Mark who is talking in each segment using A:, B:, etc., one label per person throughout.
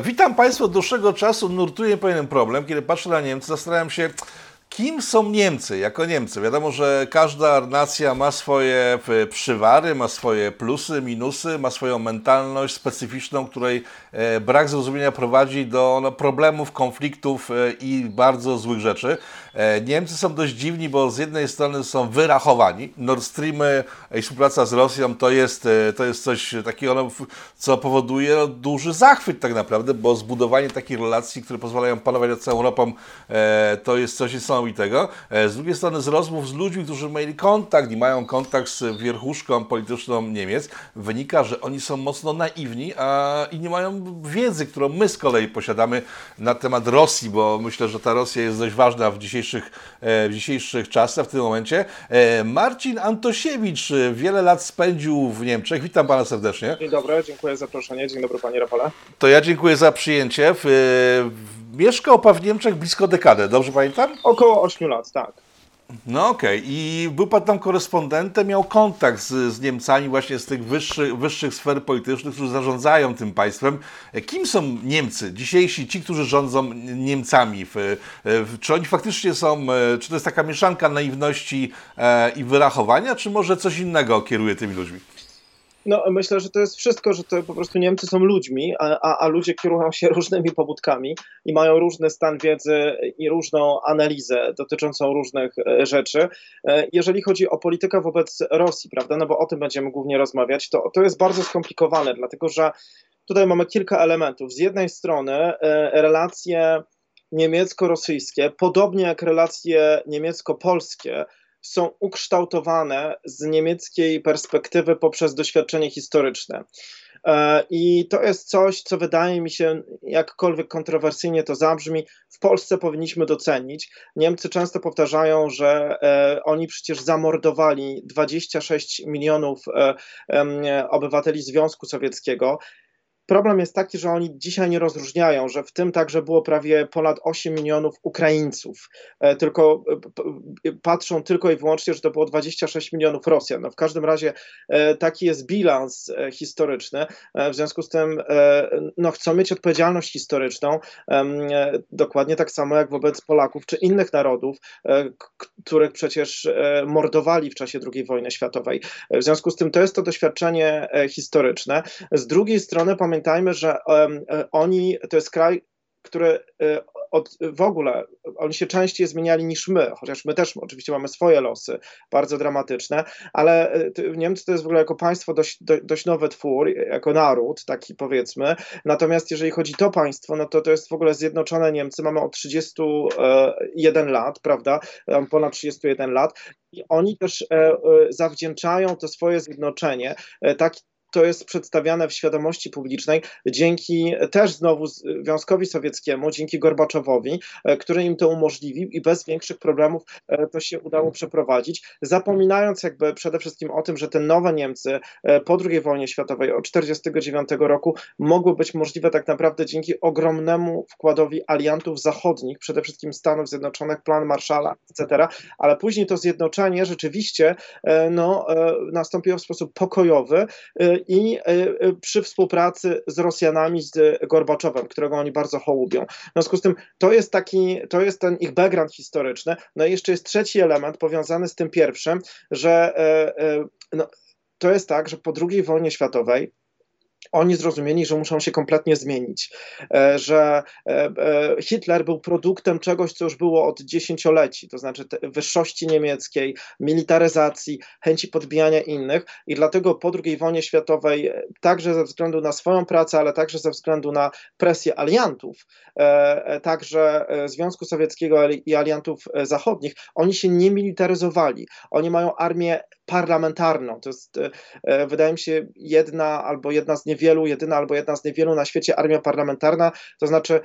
A: Witam Państwa od dłuższego czasu. Nurtuje pewien problem. Kiedy patrzę na Niemcy, zastanawiam się, kim są Niemcy jako Niemcy. Wiadomo, że każda nacja ma swoje e, przywary, ma swoje plusy, minusy, ma swoją mentalność specyficzną, której e, brak zrozumienia prowadzi do no, problemów, konfliktów e, i bardzo złych rzeczy. Niemcy są dość dziwni, bo z jednej strony są wyrachowani. Nord Streamy i współpraca z Rosją to jest, to jest coś takiego, no, co powoduje duży zachwyt tak naprawdę, bo zbudowanie takich relacji, które pozwalają panować nad całą Europą, to jest coś niesamowitego. Z drugiej strony z rozmów z ludźmi, którzy mieli kontakt i mają kontakt z wierchuszką polityczną Niemiec, wynika, że oni są mocno naiwni a, i nie mają wiedzy, którą my z kolei posiadamy na temat Rosji, bo myślę, że ta Rosja jest dość ważna w dzisiejszych, e, w dzisiejszych czasach, w tym momencie. E, Marcin Antosiewicz e, wiele lat spędził w Niemczech. Witam Pana serdecznie.
B: Dzień dobry, dziękuję za zaproszenie. Dzień dobry Panie Rafale.
A: To ja dziękuję za przyjęcie. Mieszkał Pan w Niemczech blisko dekadę, dobrze pamiętam?
B: Około 8 lat, tak.
A: No okej, okay. i był pan tam korespondentem, miał kontakt z, z Niemcami właśnie z tych wyższych, wyższych sfer politycznych, którzy zarządzają tym państwem. Kim są Niemcy, dzisiejsi, ci, którzy rządzą Niemcami? Czy oni faktycznie są, czy to jest taka mieszanka naiwności e, i wyrachowania, czy może coś innego kieruje tymi ludźmi?
B: No, myślę, że to jest wszystko, że to po prostu Niemcy są ludźmi, a, a ludzie kierują się różnymi pobudkami i mają różny stan wiedzy i różną analizę dotyczącą różnych e, rzeczy. E, jeżeli chodzi o politykę wobec Rosji, prawda, no bo o tym będziemy głównie rozmawiać, to, to jest bardzo skomplikowane, dlatego że tutaj mamy kilka elementów. Z jednej strony e, relacje niemiecko-rosyjskie, podobnie jak relacje niemiecko-polskie, są ukształtowane z niemieckiej perspektywy poprzez doświadczenie historyczne. E, I to jest coś, co wydaje mi się, jakkolwiek kontrowersyjnie to zabrzmi, w Polsce powinniśmy docenić. Niemcy często powtarzają, że e, oni przecież zamordowali 26 milionów e, obywateli Związku Sowieckiego. Problem jest taki, że oni dzisiaj nie rozróżniają, że w tym także było prawie ponad 8 milionów Ukraińców, e, tylko e, e, patrzą tylko i wyłącznie, że to było 26 milionów Rosjan. No w każdym razie taki jest bilans historyczny, w związku z tym no, chcą mieć odpowiedzialność historyczną, dokładnie tak samo jak wobec Polaków czy innych narodów, których przecież mordowali w czasie II wojny światowej. W związku z tym to jest to doświadczenie historyczne. Z drugiej strony pamiętajmy, pamiętajmy, że e, oni, to jest kraj, który e, od, w ogóle oni się częściej zmieniali niż my, chociaż my też oczywiście mamy swoje losy, bardzo dramatyczne, ale e, Niemcy to jest w ogóle jako państwo dość, dość nowy twór, jako naród, taki powiedzmy. Natomiast jeżeli chodzi to państwo, no to to jest w ogóle zjednoczone Niemcy, mamy od 31 lat, prawda, ponad 31 lat. I oni też zawdzięczają to swoje zjednoczenie tak, to jest przedstawiane w świadomości publicznej dzięki też znowu Związkowi Sowieckiemu, dzięki Gorbaczowowi, e, który im to umożliwił i bez większych problemów e, to się udało przeprowadzić, zapominając jakby przede wszystkim o tym, że te nowe Niemcy e, po II wojnie światowej od 1949 roku mogły być możliwe tak naprawdę dzięki ogromnemu wkładowi aliantów zachodnich, przede wszystkim Stanów Zjednoczonych, plan Marszala, etc., ale później to zjednoczenie rzeczywiście no, nastąpiło w sposób pokojowy i e, e, przy współpracy z Rosjanami, z Gorbaczowem, którego oni bardzo hołubią. W związku z tym to jest taki, to jest ten ich background historyczny. No i jeszcze jest trzeci element powiązany z tym pierwszym, że e, no, to jest tak, że po II wojnie światowej oni zrozumieli, że muszą się kompletnie zmienić, e, że e, e, Hitler był produktem czegoś, co już było od dziesięcioleci, to znaczy wyższości niemieckiej, militaryzacji, chęci podbijania innych i dlatego po II wojnie światowej, także ze względu na swoją pracę, ale także ze względu na presję aliantów, także Związku Sowieckiego i aliantów zachodnich, oni się nie militaryzowali. Oni mają armię parlamentarną. To jest, wydaje mi się, jedna albo jedna z niewielu, jedyna albo jedna z niewielu na świecie armia parlamentarna, to znaczy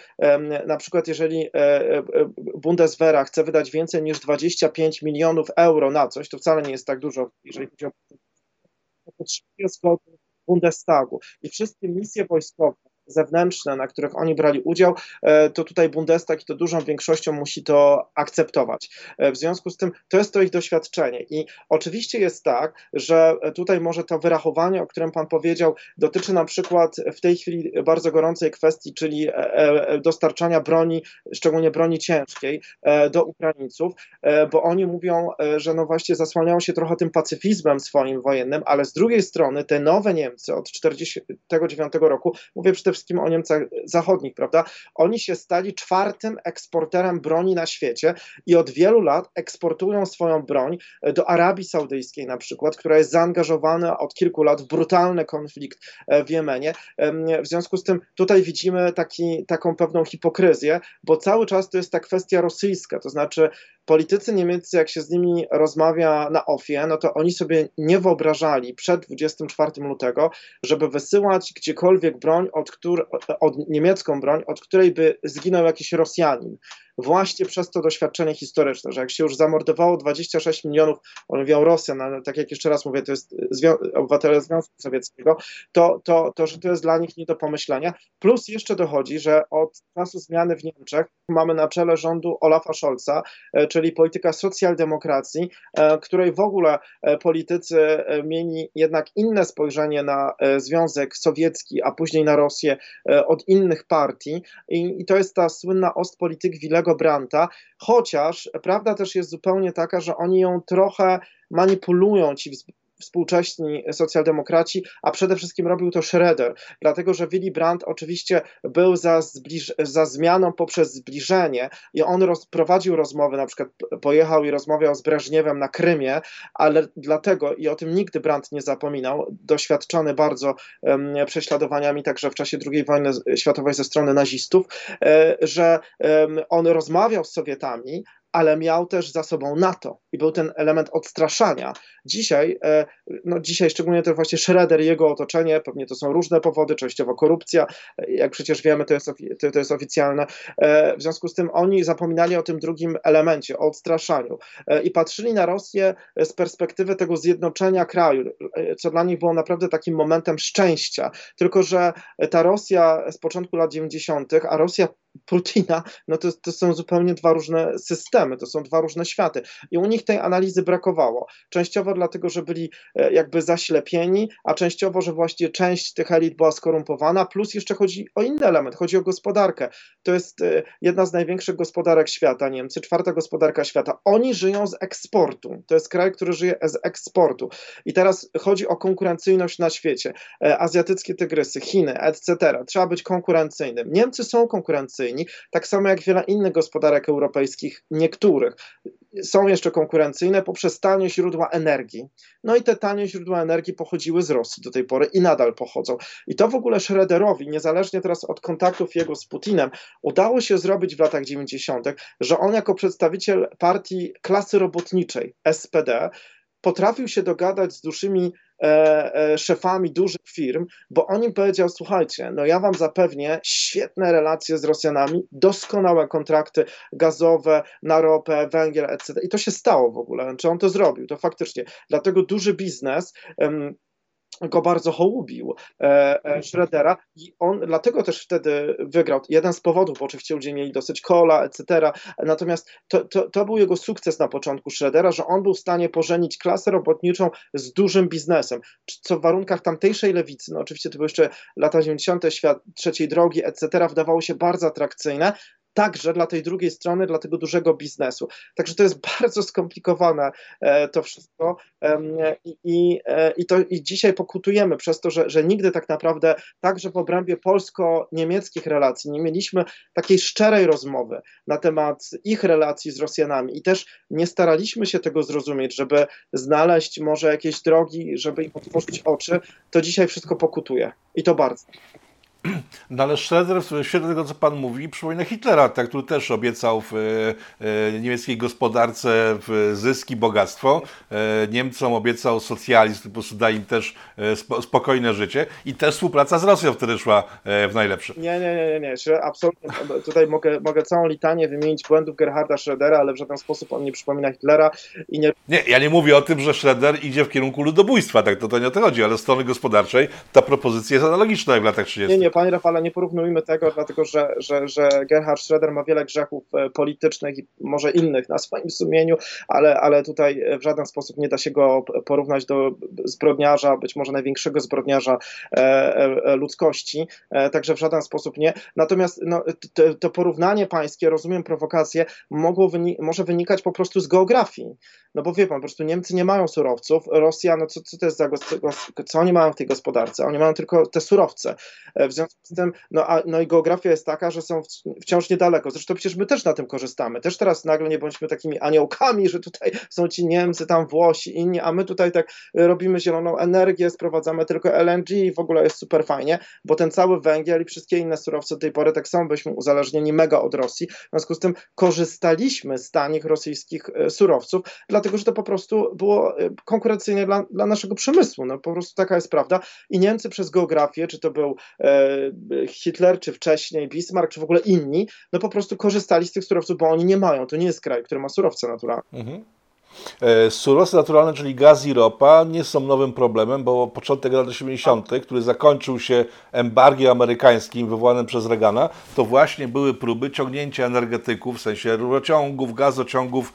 B: na przykład jeżeli e, e, Bundeswehra chce wydać więcej niż 25 milionów euro na coś, to wcale nie jest tak dużo, jeżeli chodzi o potrzebuje zgody Bundestagu i wszystkie misje wojskowe zewnętrzne, na których oni brali udział, to tutaj Bundestag i to dużą większością musi to akceptować. W związku z tym to jest to ich doświadczenie. I oczywiście jest tak, że tutaj może to wyrachowanie, o którym Pan powiedział, dotyczy na przykład w tej chwili bardzo gorącej kwestii, czyli dostarczania broni, szczególnie broni ciężkiej, do Ukraińców, bo oni mówią, że no właśnie zasłaniają się trochę tym pacyfizmem swoim wojennym, ale z drugiej strony te nowe Niemcy od 1949 roku, mówię przede wszystkim o Niemcach zachodnich, prawda? Oni się stali czwartym eksporterem broni na świecie i od wielu lat eksportują swoją broń do Arabii Saudyjskiej na przykład, która jest zaangażowana od kilku lat w brutalny konflikt e, w Jemenie. W związku z tym tutaj widzimy taki, taką pewną hipokryzję, bo cały czas to jest ta kwestia rosyjska, to znaczy politycy niemieccy, jak się z nimi rozmawia na OFIE, no to oni sobie nie wyobrażali przed 24 lutego, żeby wysyłać gdziekolwiek broń, od, od niemiecką broń, od której by zginął jakiś Rosjanin właśnie przez to doświadczenie historyczne, że jak się już zamordowało 26 milionów, on mówią Rosjan, ale tak jak jeszcze raz mówię, to jest zwią obywatele Związku Sowieckiego, to, to, to, że to jest dla nich nie do pomyślenia. Plus jeszcze dochodzi, że od czasu zmiany w Niemczech mamy na czele rządu Olafa Scholza, e, czyli polityka socjaldemokracji, e, której w ogóle e, politycy mieli jednak inne spojrzenie na Związek Sowiecki, a później na Rosję od innych partii i, i to jest ta słynna Ostpolitik Wilego Branta, chociaż prawda też jest zupełnie taka, że oni ją trochę manipulują, ci współcześni socjaldemokraci, a przede wszystkim robił to Schroeder, dlatego że Willy Brandt oczywiście był za, zbliż, za zmianą poprzez zbliżenie i on prowadził rozmowy, na przykład pojechał i rozmawiał z Breżniewem na Krymie, ale dlatego, i o tym nigdy Brandt nie zapominał, doświadczony bardzo um, prześladowaniami także w czasie II wojny światowej ze strony nazistów, e, że um, on rozmawiał z Sowietami, ale miał też za sobą NATO i był ten element odstraszania. Dzisiaj, e, no dzisiaj szczególnie to właśnie Schroeder i jego otoczenie, pewnie to są różne powody, częściowo korupcja, jak przecież wiemy, to jest, to jest oficjalne. E, w związku z tym oni zapominali o tym drugim elemencie, o odstraszaniu e, i patrzyli na Rosję z perspektywy tego zjednoczenia kraju, co dla nich było naprawdę takim momentem szczęścia. Tylko, że ta Rosja z początku lat 90., a Rosja Putina, no to, to są zupełnie dwa różne systemy, to są dwa różne światy. I u nich tej analizy brakowało. Częściowo dlatego, że byli e, jakby zaślepieni, a częściowo, że właśnie część tych elit była skorumpowana, plus jeszcze chodzi o inny element, chodzi o gospodarkę. To jest e, jedna z największych gospodarek świata, Niemcy, czwarta gospodarka świata. Oni żyją z eksportu. To jest kraj, który żyje z eksportu. I teraz chodzi o konkurencyjność na świecie. E, azjatyckie tygrysy, Chiny, etc. Trzeba być konkurencyjnym. Niemcy są konkurencyjni tak samo jak wiele innych gospodarek europejskich, niektórych są jeszcze konkurencyjne poprzez tanie źródła energii. No i te tanie źródła energii pochodziły z Rosji do tej pory i nadal pochodzą. I to w ogóle Schroederowi, niezależnie teraz od kontaktów jego z Putinem, udało się zrobić w latach 90., że on jako przedstawiciel partii klasy robotniczej SPD potrafił się dogadać z duszymi e, szefami dużych firm, bo on im powiedział: Słuchajcie, no ja wam zapewnię świetne relacje z Rosjanami, doskonałe kontrakty gazowe na ropę, węgiel, etc. I to się stało w ogóle. Czy on to zrobił? To faktycznie. Dlatego duży biznes go bardzo hołubił e, e, Schroedera i on dlatego też wtedy wygrał. Jeden z powodów, bo oczywiście ludzie mieli dosyć kola, etc. Natomiast to, to, to był jego sukces na początku Schroedera, że on był w stanie pożenić klasę robotniczą z dużym biznesem, co w warunkach tamtejszej lewicy, no oczywiście to były jeszcze lata 90., świat trzeciej drogi, etc., wydawało się bardzo atrakcyjne, także dla tej drugiej strony, dla tego dużego biznesu. Także to jest bardzo skomplikowane e, to wszystko i, e, i, to, i dzisiaj pokutujemy przez to, że, że nigdy tak naprawdę, także w obrębie polsko-niemieckich relacji, nie mieliśmy takiej szczerej rozmowy na temat ich relacji z Rosjanami i też nie staraliśmy się tego zrozumieć, żeby znaleźć może jakieś drogi, żeby im otworzyć oczy, to dzisiaj wszystko pokutuje i to bardzo.
A: No ale Schroeder w świetle tego, co Pan mówi, przypomina Hitlera, tak, który też obiecał w e, niemieckiej gospodarce zyski, bogactwo. E, Niemcom obiecał socjalizm, po prostu da im też e, spokojne życie i też współpraca z Rosją wtedy szła w najlepsze.
B: Nie, nie, nie, nie, nie. absolutnie. Tutaj mogę, mogę całą litanię wymienić błędów Gerharda Schrödera, ale w żaden sposób on nie przypomina Hitlera i nie...
A: Nie, ja nie mówię o tym, że Schroeder idzie w kierunku ludobójstwa, tak, to, to nie o to chodzi, ale z strony gospodarczej ta propozycja jest analogiczna jak w latach 30.
B: Nie, nie, panie Rafale, nie porównujmy tego, dlatego że, że, że Gerhard Schroeder ma wiele grzechów e, politycznych i może innych na swoim sumieniu, ale, ale tutaj w żaden sposób nie da się go porównać do zbrodniarza, być może największego zbrodniarza ludzkości, także w żaden sposób nie. Natomiast no, to, to porównanie pańskie, rozumiem prowokację, mogło wyni może wynikać po prostu z geografii. No bo wie pan, po prostu Niemcy nie mają surowców, Rosja, no co, co to jest za, co oni mają w tej gospodarce? Oni mają tylko te surowce. E, w związku z tym, no, a, no i geografia jest taka, że są wciąż niedaleko. Zresztą przecież my też na tym korzystamy. Też teraz nagle nie bądźmy takimi aniołkami, że tutaj są ci Niemcy, tam Włosi, inni, a my tutaj tak robimy zieloną energię, sprowadzamy tylko LNG i w ogóle jest super fajnie, bo ten cały węgiel i wszystkie inne surowce do tej pory tak samo byśmy uzależnieni mega od Rosji. W związku z tym korzystaliśmy z tanich rosyjskich e, surowców, dlatego że to po prostu było e, konkurencyjne dla, dla naszego przemysłu. No po prostu taka jest prawda. I Niemcy przez geografię, czy to był e, Hitler, czy wcześniej Bismarck, czy w ogóle inni, no po prostu korzystali z tych surowców, bo oni nie mają. To nie jest kraj, który ma surowce naturalne. Mhm.
A: E, surowce naturalne, czyli gaz i ropa, nie są nowym problemem, bo początek lat 80., który zakończył się embargiem amerykańskim wywołanym przez Reagana, to właśnie były próby ciągnięcia energetyków, w sensie rurociągów, gazociągów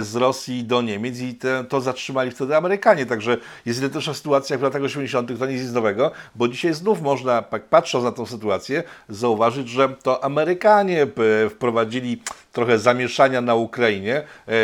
A: z Rosji do Niemiec i te, to zatrzymali wtedy Amerykanie. Także jest identyczna sytuacja jak w latach 80., to nic nowego, bo dzisiaj znów można, patrząc na tę sytuację, zauważyć, że to Amerykanie e, wprowadzili trochę zamieszania na Ukrainie,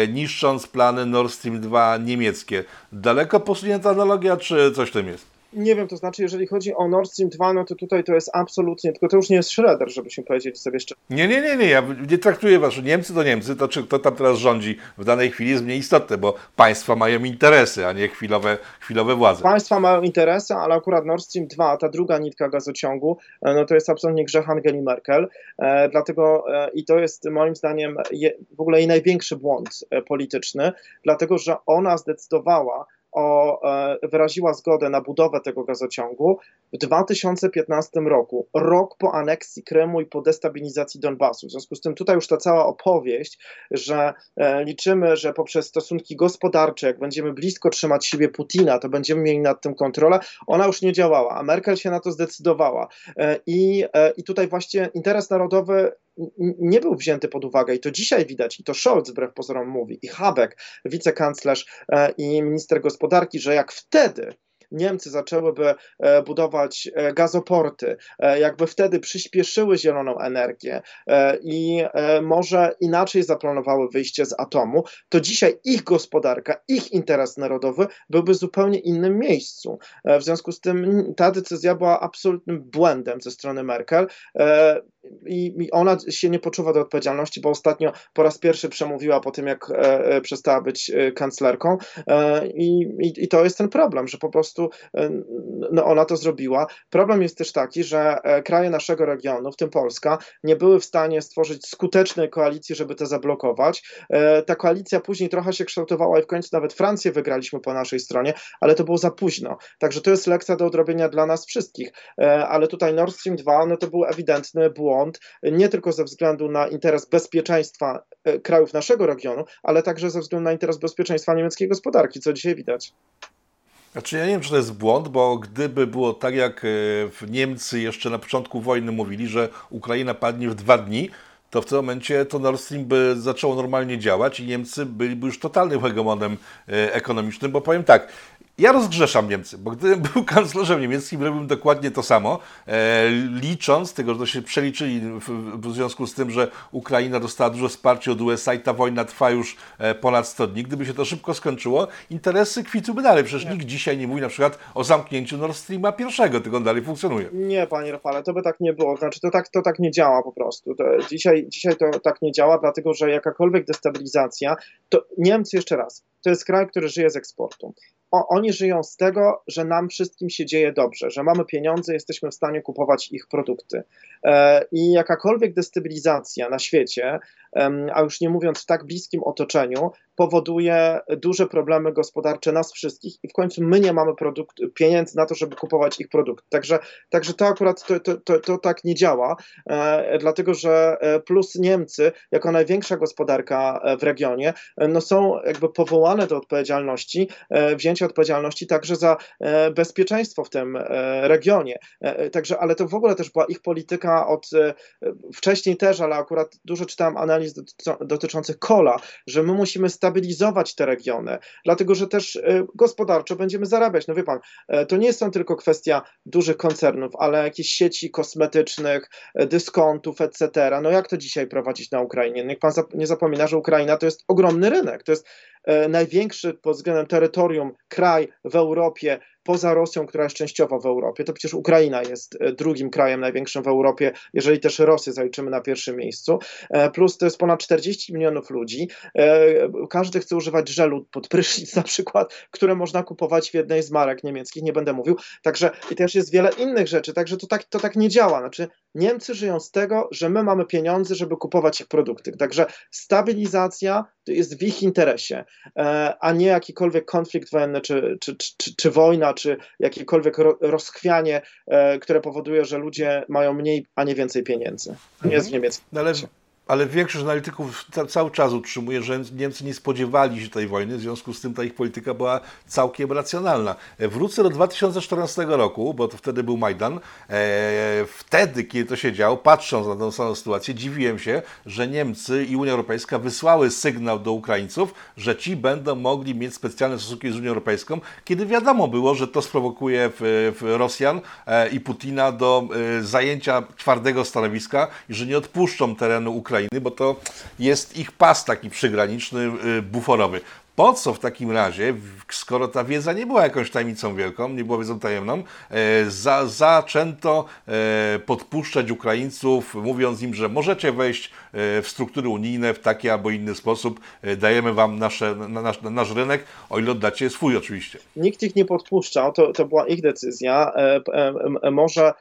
A: niszcząc plany Nord Stream 2 niemieckie. Daleko posunięta analogia, czy coś w tym jest?
B: Nie wiem, to znaczy, jeżeli chodzi o Nord Stream 2, no to tutaj to jest absolutnie, tylko to już nie jest Schroeder, żebyśmy powiedzieli sobie jeszcze.
A: Nie, nie, nie, nie, ja nie traktuję was, Niemcy to Niemcy, to czy kto tam teraz rządzi w danej chwili jest mniej istotne, bo państwa mają interesy, a nie chwilowe, chwilowe władze.
B: Państwa mają interesy, ale akurat Nord Stream 2, ta druga nitka gazociągu, e, no to jest absolutnie grzech Angeli Merkel, e, dlatego e, i to jest moim zdaniem je, w ogóle jej największy błąd e, polityczny, dlatego że ona zdecydowała, o, e, wyraziła zgodę na budowę tego gazociągu w 2015 roku, rok po aneksji Krymu i po destabilizacji Donbasu. W związku z tym tutaj już ta cała opowieść, że e, liczymy, że poprzez stosunki gospodarcze, jak będziemy blisko trzymać siebie Putina, to będziemy mieli nad tym kontrolę, ona już nie działała, a Merkel się na to zdecydowała. E, I, i tutaj właśnie interes narodowy nie był wzięty pod uwagę i to dzisiaj widać, i to Scholz wbrew pozorom mówi, i Habeck, wicekanclerz e, i minister gospodarki, że jak wtedy Niemcy zaczęłyby e, budować e, gazoporty, jakby wtedy przyspieszyły zieloną energię i może inaczej zaplanowały wyjście z atomu, to dzisiaj ich gospodarka, ich interes narodowy byłby w zupełnie innym miejscu. W związku z tym ta decyzja była absolutnym błędem ze strony Merkel i, ona się nie poczuwa do odpowiedzialności, bo ostatnio po raz pierwszy przemówiła po tym, jak e, e przestała być e, kanclerką e, i, i, to jest ten problem, że po prostu e, no ona to zrobiła. Problem jest też taki, że e, kraje naszego regionu, w tym Polska, nie były w stanie stworzyć skutecznej koalicji, żeby to zablokować. ta koalicja później trochę się kształtowała i w końcu nawet Francję wygraliśmy po naszej stronie, ale to było za późno. Także to jest lekcja do odrobienia dla nas wszystkich. ale tutaj Nord Stream 2, no to był ewidentny błąd nie tylko ze względu na interes bezpieczeństwa e, krajów naszego regionu, ale także ze względu na interes bezpieczeństwa niemieckiej gospodarki, co dzisiaj widać.
A: Znaczy ja nie wiem, czy to jest błąd, bo gdyby było tak, jak e, w Niemcy jeszcze na początku wojny mówili, że Ukraina padnie w dwa dni, to w tym momencie to Nord Stream by zaczęło normalnie działać i Niemcy byliby już totalnym hegemonem e, ekonomicznym, bo powiem tak, ja rozgrzeszam Niemcy, bo gdybym był kanclerzem niemieckim, robiłbym dokładnie to samo, e, licząc, tego, że to się przeliczyli w, w, związku z tym, że Ukraina dostała dużo wsparcia od USA i ta wojna trwa już e, ponad 100 dni. Gdyby się to szybko skończyło, interesy kwitłyby dalej. Przecież nie. nikt dzisiaj nie mówi na przykład o zamknięciu Nord Streama pierwszego, tylko on dalej funkcjonuje.
B: Nie, panie Rafale, to by tak nie było. Znaczy, to tak, to tak nie działa po prostu. To dzisiaj, dzisiaj to tak nie działa, dlatego że jakakolwiek destabilizacja, to Niemcy jeszcze raz, to jest kraj, który żyje z eksportu o, oni żyją z tego, że nam wszystkim się dzieje dobrze, że mamy pieniądze, jesteśmy w stanie kupować ich produkty. E, I jakakolwiek destabilizacja na świecie, a już nie mówiąc w tak bliskim otoczeniu, powoduje duże problemy gospodarcze nas wszystkich i w końcu my nie mamy produkt, pieniędzy na to, żeby kupować ich produkt. Także, także to akurat to, to, to, to tak nie działa, e, dlatego że e, plus Niemcy, jako największa gospodarka w regionie, no są jakby powołane do odpowiedzialności, e, wzięcia odpowiedzialności także za e, bezpieczeństwo w tym e, regionie. Także, ale to w ogóle też była ich polityka od wcześniej też, ale akurat dużo czytałem analiz dotyczących kola, że my musimy stabilizować te regiony, dlatego że też gospodarczo będziemy zarabiać. No wie pan, to nie są tylko kwestia dużych koncernów, ale jakieś sieci kosmetycznych, dyskontów, etc. No jak to dzisiaj prowadzić na Ukrainie? Niech pan nie zapomina, że Ukraina to jest ogromny rynek, to jest E, największy pod względem terytorium kraj w Europie, poza Rosją, która jest częściowo w Europie. To przecież Ukraina jest e, drugim krajem największym w Europie, jeżeli też Rosję zaliczymy na pierwszym miejscu. E, plus to jest ponad 40 milionów ludzi. Każdy chce używać żelu pod prysznic na przykład, które można kupować w jednej z marek niemieckich, nie będę mówił. Także i też jest wiele innych rzeczy, także to tak, to tak nie działa. Znaczy Niemcy żyją z tego, że my mamy pieniądze, żeby kupować ich produkty. Także stabilizacja jest w ich interesie, e, a nie jakikolwiek konflikt wojenny, czy, czy, czy, czy wojna, czy jakiekolwiek rozchwianie, e, które powoduje, że ludzie mają mniej, a nie więcej pieniędzy. Nie jest w mhm. niemieckim.
A: No ale ale większość analityków cały czas utrzymuje, że Niemcy nie spodziewali się tej wojny, w związku z tym ta ich polityka była całkiem racjonalna. Wrócę do 2014 roku, bo to wtedy był Majdan. E, wtedy, kiedy to się działo, patrząc na tę samą sytuację, dziwiłem się, że Niemcy i Unia Europejska wysłały sygnał do Ukraińców, że ci będą mogli mieć specjalne stosunki z Unią Europejską, kiedy wiadomo było, że to sprowokuje Rosjan e, i Putina do e, zajęcia twardego stanowiska i że nie odpuszczą terenu Ukrainy Ukrainy, bo to jest ich pas taki przygraniczny, y, buforowy. Po co w takim razie, skoro ta wiedza nie była jakąś tajemnicą wielką, nie była wiedzą tajemną, e, za, zaczęto e, podpuszczać Ukraińców, mówiąc im, że możecie wejść e, w struktury unijne w taki albo inny sposób, dajemy wam nasze, nasz, nasz rynek, o ile oddacie swój oczywiście.
B: Nikt ich nie podpuszczał, to, to była ich decyzja. Może e, e,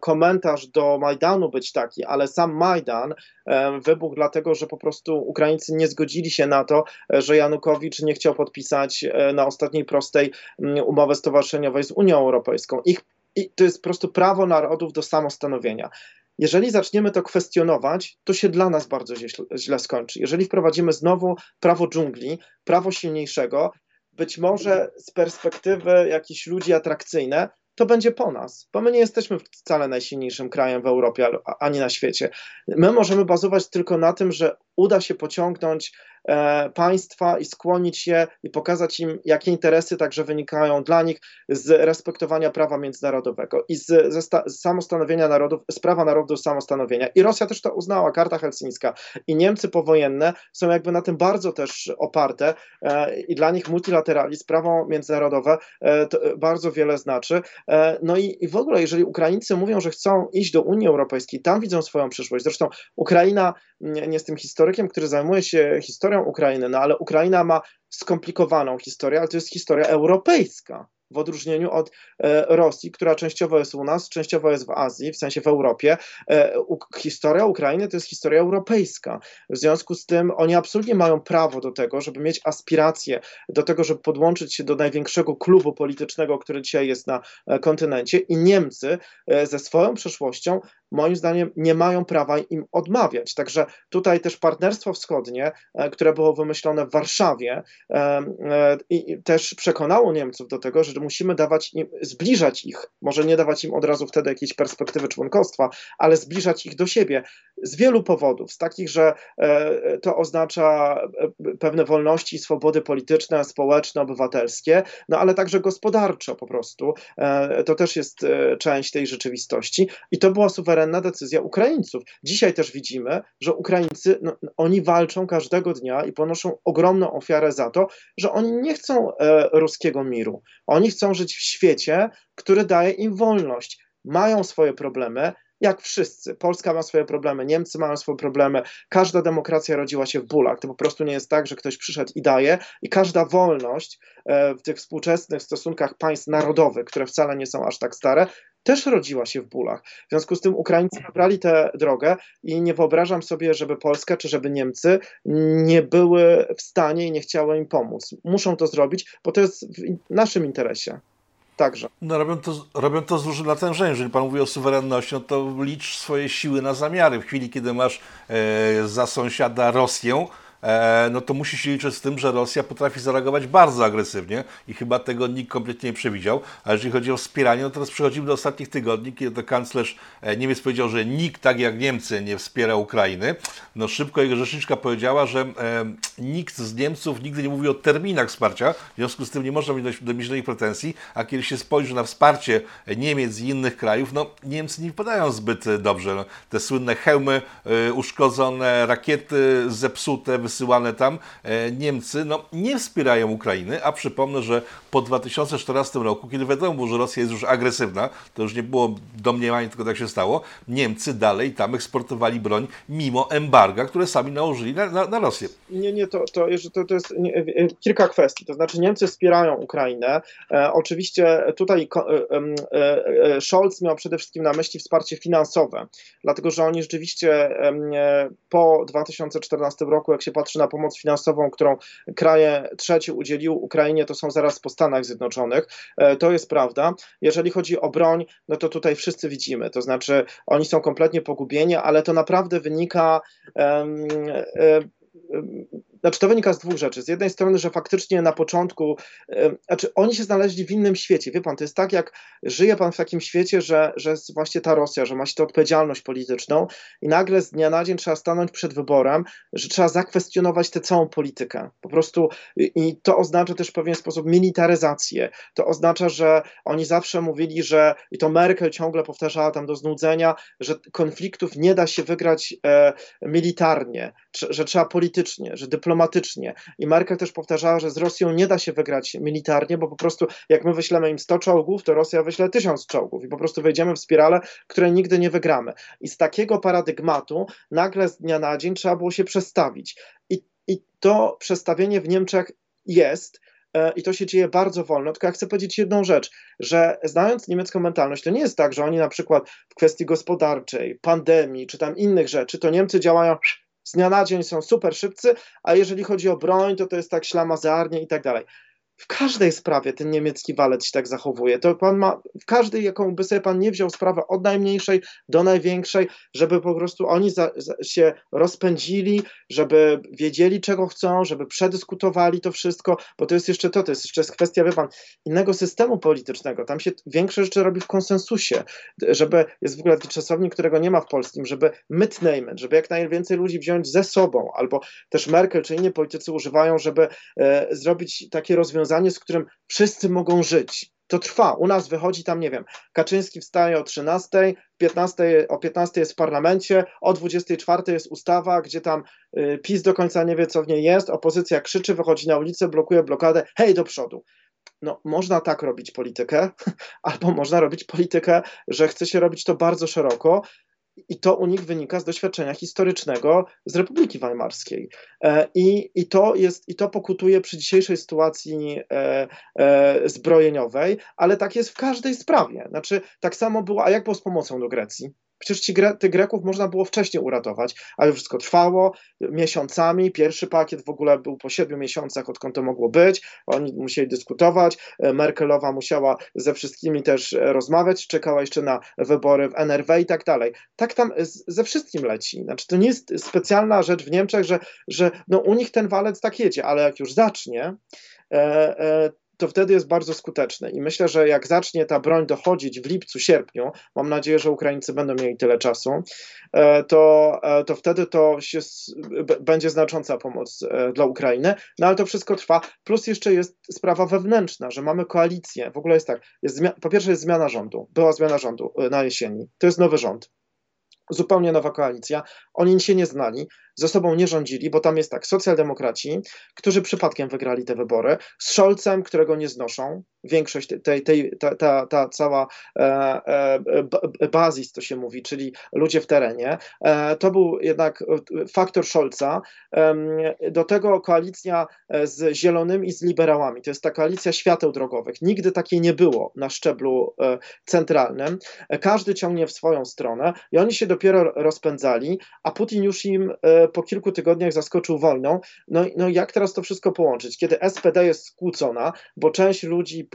B: komentarz do Majdanu być taki, ale sam Majdan e, wybuchł dlatego, że po prostu Ukraińcy nie zgodzili się na to, że Janukowicz nie chciał podpisać na ostatniej prostej mm, umowy stowarzyszeniowej z Unią Europejską. Ich, i to jest po prostu prawo narodów do samostanowienia. Jeżeli zaczniemy to kwestionować, to się dla nas bardzo źle, źle skończy. Jeżeli wprowadzimy znowu prawo dżungli, prawo silniejszego, być może z perspektywy jakichś ludzi atrakcyjne, to będzie po nas, bo my nie jesteśmy wcale najsilniejszym krajem w Europie ani na świecie. My możemy bazować tylko na tym, że uda się pociągnąć e, państwa i skłonić je i pokazać im, jakie interesy także wynikają dla nich z respektowania prawa międzynarodowego i z, sta, z samostanowienia narodów, z prawa narodu samostanowienia. I Rosja też to uznała, karta helsińska. I Niemcy powojenne są jakby na tym bardzo też oparte e, i dla nich multilateralizm, prawo międzynarodowe e, bardzo wiele znaczy. E, no i, i w ogóle, jeżeli Ukraińcy mówią, że chcą iść do Unii Europejskiej, tam widzą swoją przyszłość. Zresztą Ukraina, nie, nie jestem historykiem, historykiem, który zajmuje się historią Ukrainy, no ale Ukraina ma skomplikowaną historię, ale to jest historia europejska w odróżnieniu od e, Rosji, która częściowo jest u nas, częściowo jest w Azji, w sensie w Europie. E, historia Ukrainy to jest historia europejska. W związku z tym oni absolutnie mają prawo do tego, żeby mieć aspiracje do tego, żeby podłączyć się do największego klubu politycznego, który dzisiaj jest na e, kontynencie i Niemcy ze swoją przeszłością moim zdaniem nie mają prawa im odmawiać. Także tutaj też Partnerstwo Wschodnie, które było wymyślone w Warszawie, i też przekonało Niemców do tego, że musimy dawać im, zbliżać ich, może nie dawać im od razu wtedy jakiejś perspektywy członkostwa, ale zbliżać ich do siebie z wielu powodów, z takich, że e, to oznacza e, pewne wolności, swobody polityczne, społeczne, obywatelskie, no ale także gospodarczo po prostu. E, to też jest część tej rzeczywistości i to była suwerenna decyzja Ukraińców. Dzisiaj też widzimy, że Ukraińcy, no, oni walczą każdego dnia i ponoszą ogromną ofiarę za to, że oni nie chcą ruskiego miru. Oni chcą żyć w świecie, który daje im wolność. Mają swoje problemy, jak wszyscy. Polska ma swoje problemy, Niemcy mają swoje problemy, każda demokracja rodziła się w bólach. To po prostu nie jest tak, że ktoś przyszedł i daje, i każda wolność e, w tych współczesnych stosunkach państw narodowych, które wcale nie są aż tak stare, też rodziła się w bólach. W związku z tym Ukraińcy wybrali tę drogę i nie wyobrażam sobie, żeby Polska czy żeby Niemcy nie były w stanie i nie chciały im pomóc. Muszą to zrobić, bo to jest w naszym interesie. Także.
A: No robią to, robią to z dużym natężeniem. Jeżeli Pan mówi o suwerenności, no to licz swoje siły na zamiary. W chwili, kiedy masz e, za sąsiada Rosję, no to musi się liczyć z tym, że Rosja potrafi zareagować bardzo agresywnie i chyba tego nikt kompletnie nie przewidział. A jeżeli chodzi o wspieranie, no teraz przechodzimy do ostatnich tygodni, kiedy to kanclerz e, Niemiec powiedział, że nikt tak jak Niemcy nie wspiera Ukrainy. No szybko jego rzeczniczka powiedziała, że e, nikt z Niemców nigdy nie mówi o terminach wsparcia, w związku z tym nie można mieć do, do pretensji, a kiedy się spojrzy na wsparcie Niemiec i innych krajów, no Niemcy nie podają zbyt dobrze. No, te słynne hełmy e, uszkodzone, rakiety zepsute, wysyłane tam, e, Niemcy no, nie wspierają Ukrainy, a przypomnę, że po 2014 roku, kiedy wiadomo że Rosja jest już agresywna, to już nie było domniemania, tylko tak się stało, Niemcy dalej tam eksportowali broń mimo embarga, które sami nałożyli na, na, na Rosję.
B: Nie, nie, to, to, to, to jest nie, e, kilka kwestii. To znaczy Niemcy wspierają Ukrainę. E, oczywiście tutaj e, e, Scholz miał przede wszystkim na myśli wsparcie finansowe, dlatego że oni rzeczywiście e, po 2014 roku, jak się patrzy na pomoc finansową, którą kraje trzecie udzieliły Ukrainie, to są zaraz po Stanach Zjednoczonych. E, to jest prawda. Jeżeli chodzi o broń, no to tutaj wszyscy widzimy, to znaczy oni są kompletnie pogubieni, ale to naprawdę wynika. Um, um, znaczy to wynika z dwóch rzeczy. Z jednej strony, że faktycznie na początku, znaczy oni się znaleźli w innym świecie. Wie pan, to jest tak, jak żyje pan w takim świecie, że, że jest właśnie ta Rosja, że ma się tę odpowiedzialność polityczną i nagle z dnia na dzień trzeba stanąć przed wyborem, że trzeba zakwestionować tę całą politykę. Po prostu i to oznacza też w pewien sposób militaryzację. To oznacza, że oni zawsze mówili, że i to Merkel ciągle powtarzała tam do znudzenia, że konfliktów nie da się wygrać e, militarnie, że trzeba politycznie, że dyplomatycznie dyplomatycznie. I Merkel też powtarzała, że z Rosją nie da się wygrać militarnie, bo po prostu jak my wyślemy im 100 czołgów, to Rosja wyśle 1000 czołgów i po prostu wejdziemy w spiralę, której nigdy nie wygramy. I z takiego paradygmatu nagle z dnia na dzień trzeba było się przestawić. I, i to przestawienie w Niemczech jest, e, i to się dzieje bardzo wolno. Tylko ja chcę powiedzieć jedną rzecz, że znając niemiecką mentalność, to nie jest tak, że oni na przykład w kwestii gospodarczej, pandemii czy tam innych rzeczy, to Niemcy działają z dnia na dzień są super szybcy, a jeżeli chodzi o broń, to to jest tak ślamazarnie i tak dalej w każdej sprawie ten niemiecki walec się tak zachowuje. To pan ma, w każdej, jaką by sobie pan nie wziął sprawę od najmniejszej do największej, żeby po prostu oni za, za się rozpędzili, żeby wiedzieli, czego chcą, żeby przedyskutowali to wszystko, bo to jest jeszcze to, to jest jeszcze kwestia, wie pan, innego systemu politycznego. Tam się większe rzeczy robi w konsensusie, żeby, jest w ogóle taki czasownik, którego nie ma w polskim, żeby mitnehmen, żeby jak najwięcej ludzi wziąć ze sobą, albo też Merkel czy inni politycy używają, żeby e, zrobić takie rozwiązanie, rozwiązanie, z którym wszyscy mogą żyć. To trwa. U nas wychodzi tam, nie wiem, Kaczyński wstaje o 13, 15, o 15 jest w parlamencie, o 24 jest ustawa, gdzie tam y, PiS do końca nie wie, co w niej jest, opozycja krzyczy, wychodzi na ulicę, blokuje blokadę, hej, do przodu. No, można tak robić politykę, albo można robić politykę, że chce się robić to bardzo szeroko i to u nich wynika z doświadczenia historycznego z Republiki Weimarskiej. E, I, i, to, jest, i to pokutuje przy dzisiejszej sytuacji e, e, zbrojeniowej, ale tak jest w każdej sprawie. Znaczy, tak samo było, a jak było z pomocą do Grecji? Przecież ci tych Greków można było wcześniej uratować, ale wszystko trwało miesiącami. Pierwszy pakiet w ogóle był po siedmiu miesiącach, odkąd to mogło być. Oni musieli dyskutować. E, Merkelowa musiała ze wszystkimi też e, rozmawiać, czekała jeszcze na wybory w NRW i tak dalej. Tak tam ze wszystkim leci. Znaczy, to nie jest specjalna rzecz w Niemczech, że, że no, u nich ten walec tak jedzie, ale jak już zacznie, e, to wtedy jest bardzo skuteczny. I myślę, że jak zacznie ta broń dochodzić w lipcu, sierpniu, mam nadzieję, że Ukraińcy będą mieli tyle czasu, e, to, e, to wtedy to się, będzie znacząca pomoc e, dla Ukrainy. No ale to wszystko trwa. Plus jeszcze jest sprawa wewnętrzna, że mamy koalicję. W ogóle jest tak, jest po pierwsze jest zmiana rządu. Była zmiana rządu na jesieni. To jest nowy rząd zupełnie nowa koalicja. Oni się nie znali. Ze sobą nie rządzili, bo tam jest tak, socjaldemokraci, którzy przypadkiem wygrali te wybory, z Scholzem, którego nie znoszą, większość tej, tej, ta, ta, ta cała e, e, bazis, to się mówi, czyli ludzie w terenie, e, to był jednak faktor Scholza, do tego koalicja e, z zielonymi i z liberałami, to jest ta koalicja świateł drogowych, nigdy takiej nie było na szczeblu e, centralnym, e, każdy ciągnie w swoją stronę i oni się dopiero rozpędzali, a Putin już im po kilku tygodniach zaskoczył wojną, no, no jak teraz to wszystko połączyć, kiedy SPD jest skłócona, bo część ludzi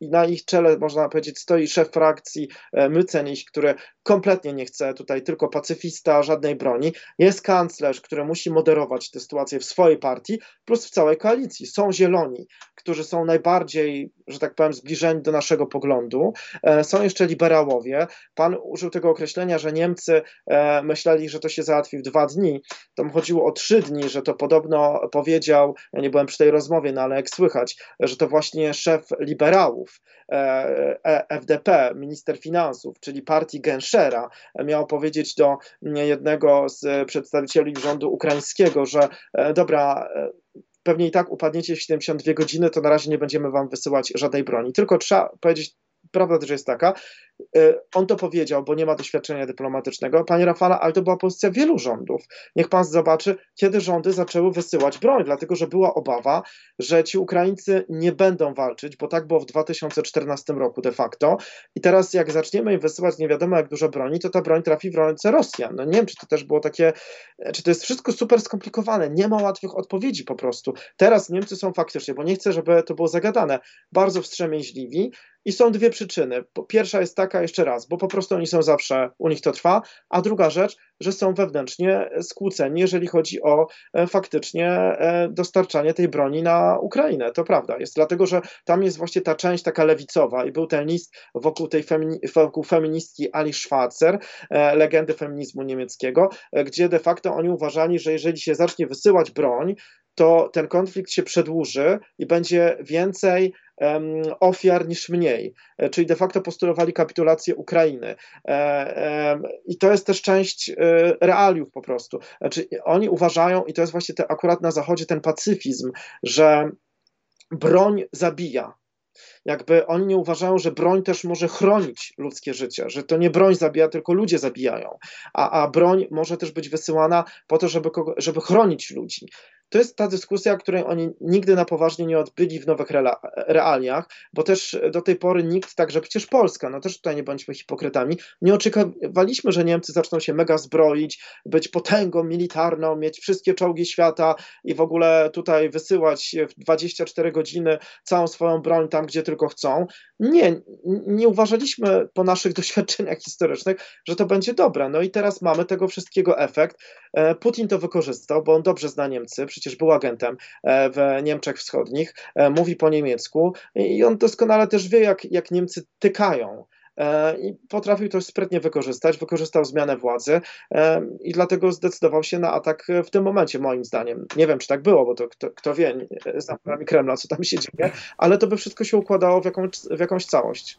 B: i na ich czele, można powiedzieć, stoi szef frakcji e, Myceniś, który kompletnie nie chce tutaj tylko pacyfista, żadnej broni. Jest kanclerz, który musi moderować tę sytuację w swojej partii, plus w całej koalicji. Są zieloni, którzy są najbardziej, że tak powiem, zbliżeni do naszego poglądu. E, są jeszcze liberałowie. Pan użył tego określenia, że Niemcy e, myśleli, że to się załatwi w dwa dni. Tam chodziło o trzy dni, że to podobno powiedział, ja nie byłem przy tej rozmowie, no ale jak słychać, że to właśnie szef liberałów, e, FDP, minister finansów, czyli partii Genschera, miał powiedzieć do jednego z przedstawicieli rządu ukraińskiego, że dobra, pewnie i tak upadniecie w 72 godziny, to na razie nie będziemy wam wysyłać żadnej broni. Tylko trzeba powiedzieć prawda też jest taka, e, on to powiedział, bo nie ma doświadczenia dyplomatycznego. Panie Rafale, ale to była pozycja wielu rządów. Niech pan zobaczy, kiedy rządy zaczęły wysyłać broń, dlatego że była obawa, że ci Ukraińcy nie będą walczyć, bo tak było w 2014 roku de facto. I teraz, jak zaczniemy im wysyłać nie wiadomo jak dużo broni, to ta broń trafi w ręce Rosjan. No nie wiem, czy to też było takie, czy to jest wszystko super skomplikowane. Nie ma łatwych odpowiedzi po prostu. Teraz Niemcy są faktycznie, bo nie chcę, żeby to było zagadane, bardzo wstrzemięźliwi i są dwie przyczyny. Pierwsza jest taka, jeszcze raz, bo po prostu oni są zawsze, u nich to trwa, a druga rzecz, że są wewnętrznie skłóceni, jeżeli chodzi o e, faktycznie e, dostarczanie tej broni na Ukrainę. To prawda jest, dlatego że tam jest właśnie ta część taka lewicowa i był ten list wokół tej femini wokół feministki Ali Schwarzer, e, legendy feminizmu niemieckiego, gdzie de facto oni uważali, że jeżeli się zacznie wysyłać broń, to ten konflikt się przedłuży i będzie więcej ofiar niż mniej, e, czyli de facto postulowali kapitulację Ukrainy. E, I to jest też część e, realiów po prostu. Znaczy, oni uważają, i to jest właśnie te, akurat na Zachodzie ten pacyfizm, że broń zabija, jakby oni nie uważają, że broń też może chronić ludzkie życie, że to nie broń zabija, tylko ludzie zabijają, a, a broń może też być wysyłana po to, żeby, żeby chronić ludzi to jest ta dyskusja, której oni nigdy na poważnie nie odbyli w nowych realiach, bo też do tej pory nikt, także przecież Polska, no też tutaj nie bądźmy hipokrytami, nie oczekiwaliśmy, że Niemcy zaczną się mega zbroić, być potęgą militarną, mieć wszystkie czołgi świata i w ogóle tutaj wysyłać w 24 godziny całą swoją broń tam, gdzie tylko chcą. Nie, nie uważaliśmy po naszych doświadczeniach historycznych, że to będzie dobre. No i teraz mamy tego wszystkiego efekt. E, Putin to wykorzystał, bo on dobrze zna Niemcy, przecież był agentem e, w Niemczech Wschodnich, e, mówi po niemiecku i on doskonale też wie, jak, jak Niemcy tykają e, i potrafił to sprytnie wykorzystać, wykorzystał zmianę władzy i dlatego zdecydował się na atak w tym momencie, moim zdaniem. Nie wiem, czy tak było, bo to kto, kto wie, znam Kremla, co tam się dzieje, ale to by wszystko się układało w jakąś, w jakąś całość.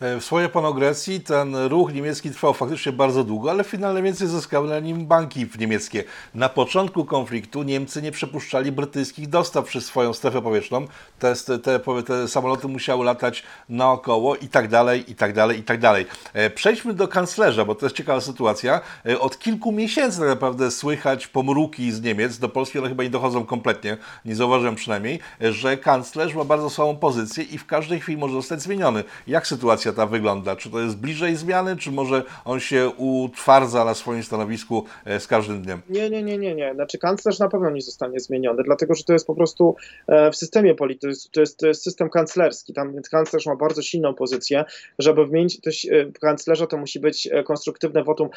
A: E, w swojej panogresji ten ruch niemiecki trwał faktycznie bardzo długo, ale finalnie więcej zyskały na nim banki niemieckie. Na początku konfliktu Niemcy nie przepuszczali brytyjskich dostaw przez swoją strefę powietrzną. Te, te, te samoloty musiały latać naokoło i tak dalej, i tak dalej, i tak dalej. E, przejdźmy do kanclerza, bo to jest ciekawa sytuacja. E, od kilku miesięcy tak naprawdę słychać pomruki z Niemiec, do Polski one chyba nie dochodzą kompletnie, nie zauważyłem przynajmniej, że kanclerz ma bardzo słabą pozycję i w każdej chwili może zostać zmieniony. Jak sytuacja sytuacja ta wygląda? Czy to jest bliżej zmiany, czy może on się utwardza na swoim stanowisku e, z każdym dniem?
B: Nie, nie, nie, nie, nie. Znaczy kanclerz na pewno nie zostanie zmieniony, dlatego że to jest po prostu e, w systemie politycznym, to jest, to jest system kanclerski. Tam kanclerz ma bardzo silną pozycję. Żeby wymienić to, e, kanclerza, to musi być konstruktywne wotum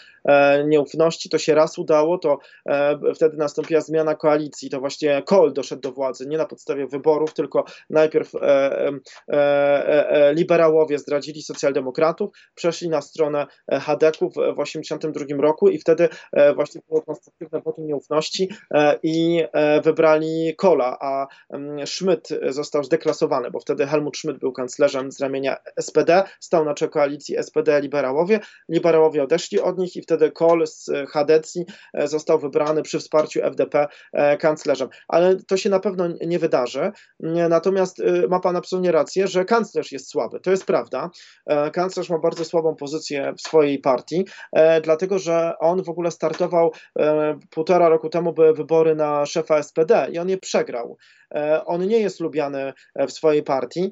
B: nieufności. To się raz udało, to wtedy nastąpiła zmiana koalicji. To właśnie Kohl doszedł do władzy, nie na podstawie wyborów, tylko najpierw liberałowie zdradzili sprowadzili socjaldemokratów, przeszli na stronę Hadeków w 1982 roku i wtedy właśnie było konstruktywne wotum nieufności i wybrali Kola, a mm, Schmidt został zdeklasowany, bo wtedy Helmut Schmidt był kanclerzem z ramienia SPD, stał na czele koalicji SPD-liberałowie, liberałowie odeszli od nich i wtedy Kohl z Hadecji został wybrany przy wsparciu FDP kanclerzem. Ale to się na pewno nie wydarzy. Natomiast ma pan absolutnie rację, że kanclerz jest słaby. To jest prawda. E, kanclerz ma bardzo słabą pozycję w swojej partii, e, dlatego że on w ogóle startował e, półtora roku temu były wybory na szefa SPD i on je przegrał. On nie jest lubiany w swojej partii,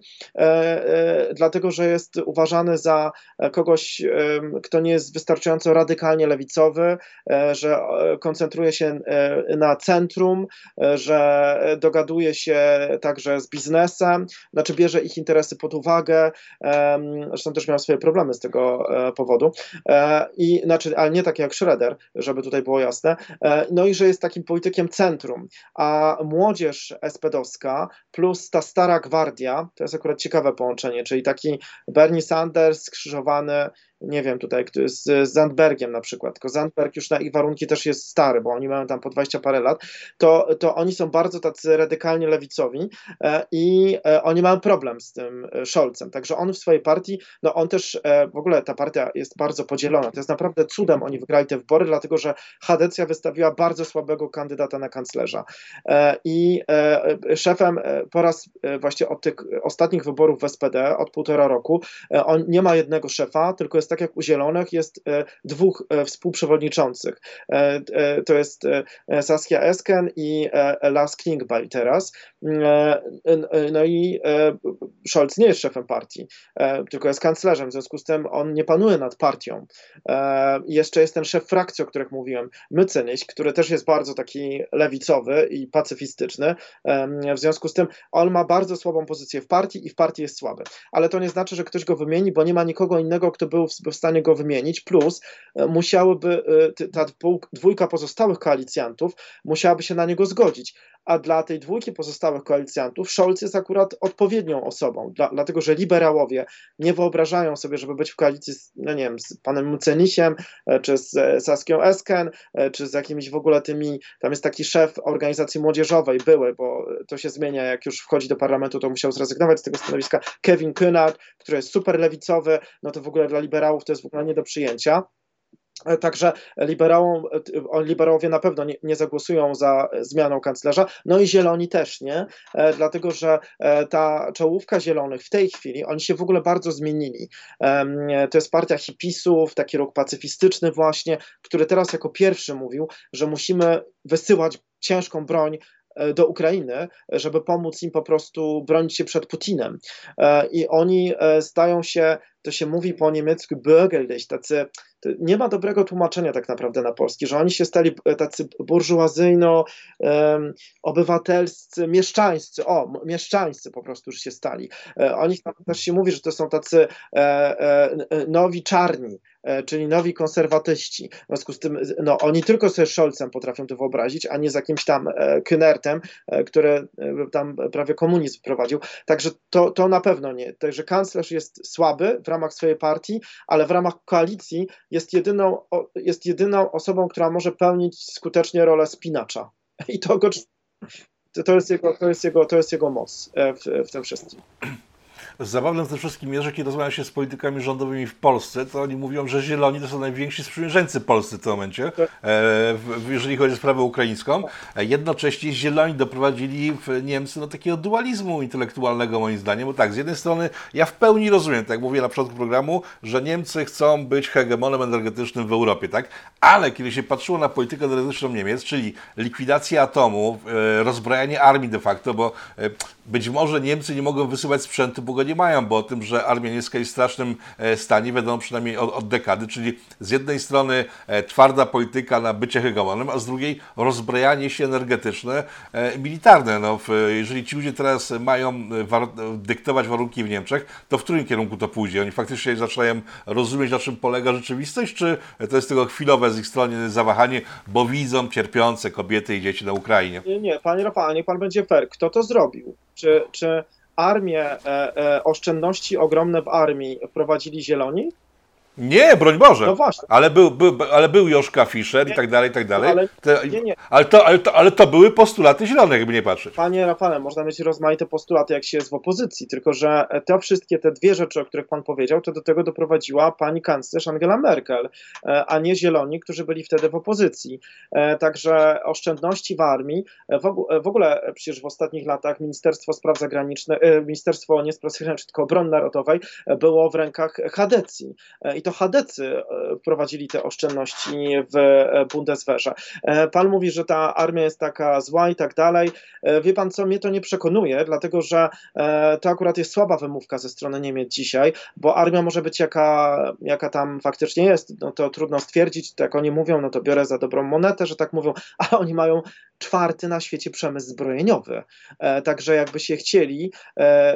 B: dlatego że jest uważany za kogoś, kto nie jest wystarczająco radykalnie lewicowy, że koncentruje się na centrum, że dogaduje się także z biznesem, znaczy bierze ich interesy pod uwagę, zresztą też miał swoje problemy z tego e, powodu, e, i znaczy, ale nie takie jak Schroeder, żeby tutaj było jasne, e, no i że jest takim politykiem centrum, a młodzież espedowska plus ta stara gwardia, to jest akurat ciekawe połączenie, czyli taki Bernie Sanders skrzyżowany nie wiem, tutaj z Zandbergiem na przykład, tylko Zandberg już na ich warunki też jest stary, bo oni mają tam po 20 parę lat, to, to oni są bardzo tacy radykalnie lewicowi e, i e, oni mają problem z tym e, Scholzem, także on w swojej partii, no on też, w ogóle ta partia jest bardzo podzielona, to jest naprawdę cudem oni wygrali te wybory, dlatego że Hadecja wystawiła bardzo słabego kandydata na kanclerza. I szefem po raz właśnie od tych ostatnich wyborów w SPD, od półtora roku, on nie ma jednego szefa, tylko jest tak jak u Zielonych, jest e, dwóch e, współprzewodniczących. E, to jest Saskia Esken i Lars Klingbeil teraz. No i Scholz nie jest szefem partii, tylko jest kanclerzem, w związku z tym on nie panuje nad partią. Jeszcze jest ten szef frakcji, o których mówiłem, Mycenyś, który też jest bardzo taki lewicowy i pacyfistyczny. W związku z tym on ma bardzo słabą pozycję w partii i w partii jest słaby. Ale to nie znaczy, że ktoś go wymieni, bo nie ma nikogo innego, kto był w stanie go wymienić, plus e, musiałyby e, ta dwójka pozostałych koalicjantów musiałaby się na niego zgodzić a dla tej dwójki pozostałych koalicjantów Scholz jest akurat odpowiednią osobą, dla, dlatego że liberałowie nie wyobrażają sobie, żeby być w koalicji z, no nie wiem, z panem Mucenisiem, e, czy z e, Saskią Esken, e, czy z jakimiś w ogóle tymi, tam jest taki szef organizacji młodzieżowej, były, bo to się zmienia, jak już wchodzi do parlamentu, to musiał zrezygnować z tego stanowiska, Kevin Kynard, który jest super lewicowy, no to w ogóle dla liberałów to jest w ogóle nie do przyjęcia. E, także liberałom, e, liberałowie na pewno nie, nie, zagłosują za zmianą kanclerza, no i zieloni też nie, e, dlatego że ta czołówka zielonych w tej chwili, oni się w ogóle bardzo zmienili. To jest partia hipisów, taki ruch pacyfistyczny właśnie, który teraz jako pierwszy mówił, że musimy wysyłać ciężką broń do Ukrainy, żeby pomóc im po prostu bronić się przed Putinem. I oni stają się, to się mówi po niemiecku bürgerlich, tacy nie ma dobrego tłumaczenia tak naprawdę na polski, że oni się stali e, tacy burżuazyjno, um, obywatelscy, mieszczańscy, o, mieszczańscy po prostu już się stali. E, o nich też się mówi, że to są tacy e, e, nowi czarni, e, czyli nowi konserwatyści. W związku z tym, no, oni tylko sobie Scholzem potrafią to wyobrazić, a nie z jakimś tam e, Kynertem, który tam prawie komunizm prowadził. Także to, to na pewno nie. Także kanclerz jest słaby w ramach swojej partii, ale w ramach koalicji jest jedyną, jest jedyną osobą, która może pełnić skutecznie rolę spinacza. I to, go, to, jest, jego, to, jest, jego, to jest jego moc e, w, w tym wszystkim.
A: Zabawne w tym wszystkim jest, że kiedy rozmawia się z politykami rządowymi w Polsce, to oni mówią, że zieloni to są najwięksi sprzymierzeńcy Polscy w tym momencie, tak. e, jeżeli chodzi o sprawę ukraińską. E, jednocześnie zieloni doprowadzili Niemcy do takiego dualizmu intelektualnego moim zdaniem, bo tak, z jednej strony ja w pełni rozumiem, tak jak mówię na początku programu, że Niemcy chcą być hegemonem energetycznym w Europie, tak? Ale kiedy się patrzyło na politykę energetyczną Niemiec, czyli likwidację atomu, e, rozbrajanie armii de facto, bo być może Niemcy nie mogą wysyłać sprzętu, bo go nie mają, bo o tym, że armia niemiecka jest w strasznym e, stanie, wiadomo przynajmniej od, od dekady, czyli z jednej strony e, twarda polityka na bycie hegemonem, a z drugiej rozbrajanie się energetyczne, e, militarne. No, jeżeli ci ludzie teraz mają war dyktować warunki w Niemczech, to w którym kierunku to pójdzie? Oni faktycznie zaczynają rozumieć, na czym polega rzeczywistość, czy to jest tylko chwilowe z ich strony zawahanie, bo widzą cierpiące kobiety i dzieci na Ukrainie?
B: Nie, nie panie Rafał, niech pan będzie fair. Kto to zrobił? Czy, czy armię, e, e, oszczędności ogromne w armii prowadzili zieloni?
A: Nie, broń Boże.
B: No właśnie.
A: Ale był, był, ale był Joszka Fischer i tak dalej, i tak dalej.
B: Ale-
A: Te,
B: nie, nie.
A: Ale, to, ale, to, ale to były postulaty zielonych, jakby nie patrzeć.
B: Panie Rafale, można mieć rozmaite postulaty, jak się jest w opozycji, tylko że te wszystkie, te dwie rzeczy, o których pan powiedział, to do tego doprowadziła pani kanclerz Angela Merkel, e, a nie Zieloni, którzy byli wtedy w opozycji. E, Także oszczędności w armii, e, w ogóle, przecież w ostatnich latach Ministerstwo Spraw Zagranicznych, Ministerstwo nie Spraw Zagranicznych, tylko Obrony Narodowej było w rękach Hadecji i to Hadecy e, prowadzili te oszczędności w e, Bundeswehrze. E, Pan mówi, że ta armia jest taka zła i tak dalej. Wie pan co, mnie to nie przekonuje, dlatego że to akurat jest słaba wymówka ze strony Niemiec dzisiaj, bo armia może być jaka, jaka tam faktycznie jest, no to trudno stwierdzić, tak oni mówią, no to biorę za dobrą monetę, że tak mówią, ale oni mają czwarty na świecie przemysł zbrojeniowy. Także jakby się chcieli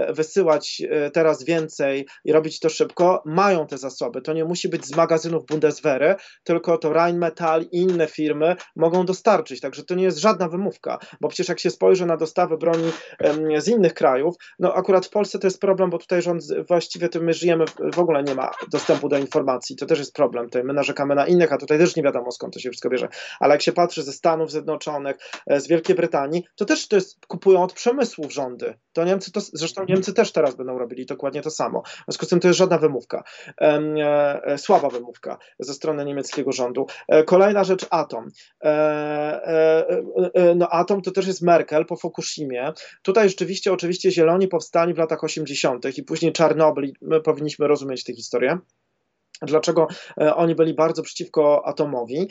B: wysyłać teraz więcej i robić to szybko, mają te zasoby. To nie musi być z magazynów Bundeswehry, tylko to Rheinmetall i inne firmy mogą dostarczyć. Także to nie jest żadna wymówka, bo przecież jak się spojrzy na dostawy broni z innych krajów, no akurat w Polsce to jest problem, bo tutaj rząd właściwie to my żyjemy, w- ogóle nie ma dostępu do informacji. To też jest problem. Tutaj my narzekamy na innych, a tutaj też nie wiadomo skąd to się wszystko bierze. Ale jak się patrzy ze Stanów Zjednoczonych, e, z Wielkiej Brytanii, to też to jest, kupują od przemysłów rządy. To Niemcy to, zresztą Niemcy też teraz będą robili dokładnie to samo. W związku z tym to jest żadna wymówka. E, słaba wymówka ze strony niemieckiego rządu. E, kolejna rzecz, atom. E, no atom to też jest Merkel po Fukushimie. Tutaj rzeczywiście, oczywiście zieloni powstali w latach 80. i później Czarnobyl. My powinniśmy rozumieć tę historię. Dlaczego e, oni byli bardzo przeciwko atomowi,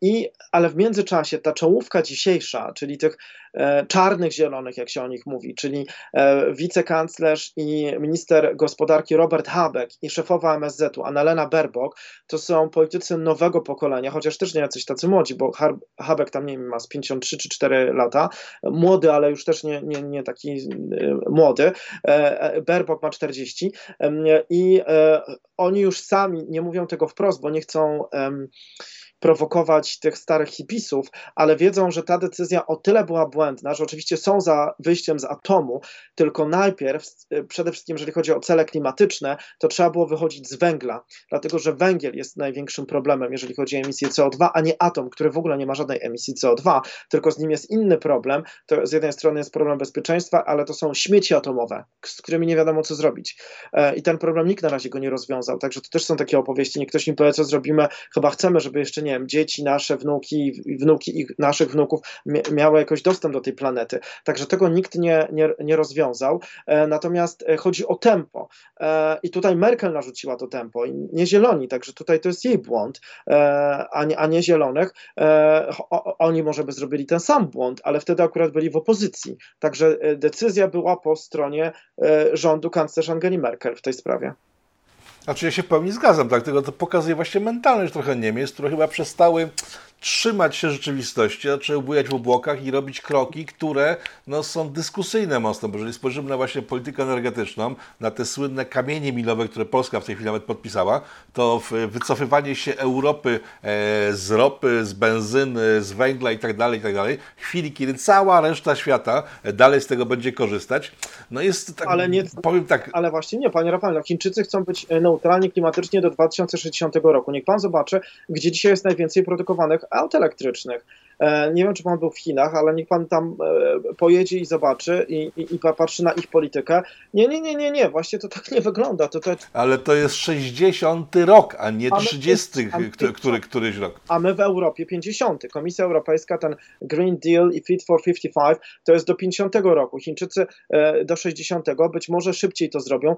B: i, ale w międzyczasie ta czołówka dzisiejsza, czyli tych e, czarnych zielonych, jak się o nich mówi, czyli e, wicekanclerz i minister gospodarki Robert Habeck i szefowa MSZ-u Annalena Baerbock, to są politycy nowego pokolenia, chociaż też nie jacyś tacy młodzi, bo Habeck tam nie wiem, ma z 53 czy 4 lata, młody, ale już też nie, nie, nie taki młody, Baerbock ma 40 em, i e, oni już sami nie mówią tego wprost, bo nie chcą em, prowokować tych starych hipisów, ale wiedzą, że ta decyzja o tyle była błędna, że oczywiście są za wyjściem z atomu, tylko najpierw, e, przede wszystkim jeżeli chodzi o cele klimatyczne, to trzeba było wychodzić z węgla, dlatego że węgiel jest największym problemem, jeżeli chodzi o emisję CO2, a nie atom, który w ogóle nie ma żadnej emisji CO2, tylko z nim jest inny problem. To z jednej strony jest problem bezpieczeństwa, ale to są śmieci atomowe, z którymi nie wiadomo co zrobić. E, I ten problem nikt na razie go nie rozwiązał. Także to też są takie opowieści. Niech ktoś mi powie, co zrobimy. Chyba chcemy, żeby jeszcze, nie wiem, dzieci nasze, wnuki, wnuki ich, naszych wnuków mia- miały jakoś dostęp do tej planety. Także tego nikt nie, nie, nie rozwiązał. E, Natomiast e, chodzi o tempo. E, I tutaj Merkel narzuciła to tempo, i nie zieloni, także tutaj to jest jej błąd, a nie, a nie zielonych. Oni może by zrobili ten sam błąd, ale wtedy akurat byli w opozycji. Także decyzja była po stronie rządu kanclerz Angeli Merkel w tej sprawie.
A: Znaczy ja się w pełni zgadzam, tak, tylko to pokazuje właśnie mentalność trochę Niemiec, które chyba przestały trzymać się rzeczywistości, zaczęły bujać w obłokach i robić kroki, które no, są dyskusyjne mocno, bo jeżeli spojrzymy na właśnie politykę energetyczną, na te słynne kamienie milowe, które Polska w tej chwili nawet podpisała, to wycofywanie się Europy e, z ropy, z benzyny, z węgla i tak dalej, i tak dalej, w chwili, kiedy cała reszta świata e, dalej z tego będzie korzystać, no jest tak,
B: Ale nie-
A: powiem tak,
B: Ale właśnie nie, panie Rafale, no Chińczycy chcą być e, neutralni klimatycznie do 2060 roku. Niech pan zobaczy, gdzie dzisiaj jest najwięcej produkowanych aut elektrycznych. E, Nie wiem, czy pan był w Chinach, ale niech pan tam e, pojedzie i zobaczy i, i, i patrzy na ich politykę. Nie, nie, nie, nie, nie, właśnie to tak nie wygląda. To, to,
A: Ale to jest 60 rok, a nie
B: Ale
A: 30,
B: to jest-
A: który, który, któryś rok.
B: a my w Europie 50. Komisja Europejska, ten Green Deal i Fit for 55 to jest do 50 roku. Chińczycy e, do 60, być może szybciej to zrobią,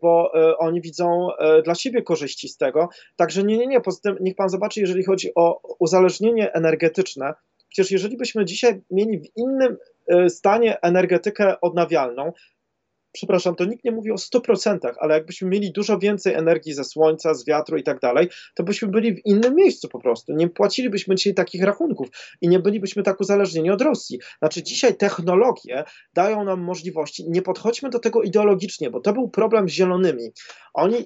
B: bo oni widzą dla siebie korzyści z tego. Także nie, nie, nie. Poza tym niech pan zobaczy, jeżeli chodzi o uzależnienie energetyczne, przecież jeżeli byśmy dzisiaj mieli w innym e, stanie energetykę odnawialną, przepraszam, to nikt nie mówi o 100%, ale jakbyśmy mieli dużo więcej energii ze słońca, z wiatru i tak dalej, to byśmy byli w innym miejscu po prostu. Nie płacilibyśmy dzisiaj takich rachunków i nie bylibyśmy tak uzależnieni od Rosji. Znaczy, dzisiaj technologie dają nam możliwości. Nie podchodźmy do tego ideologicznie, bo to był problem z zielonymi. Oni.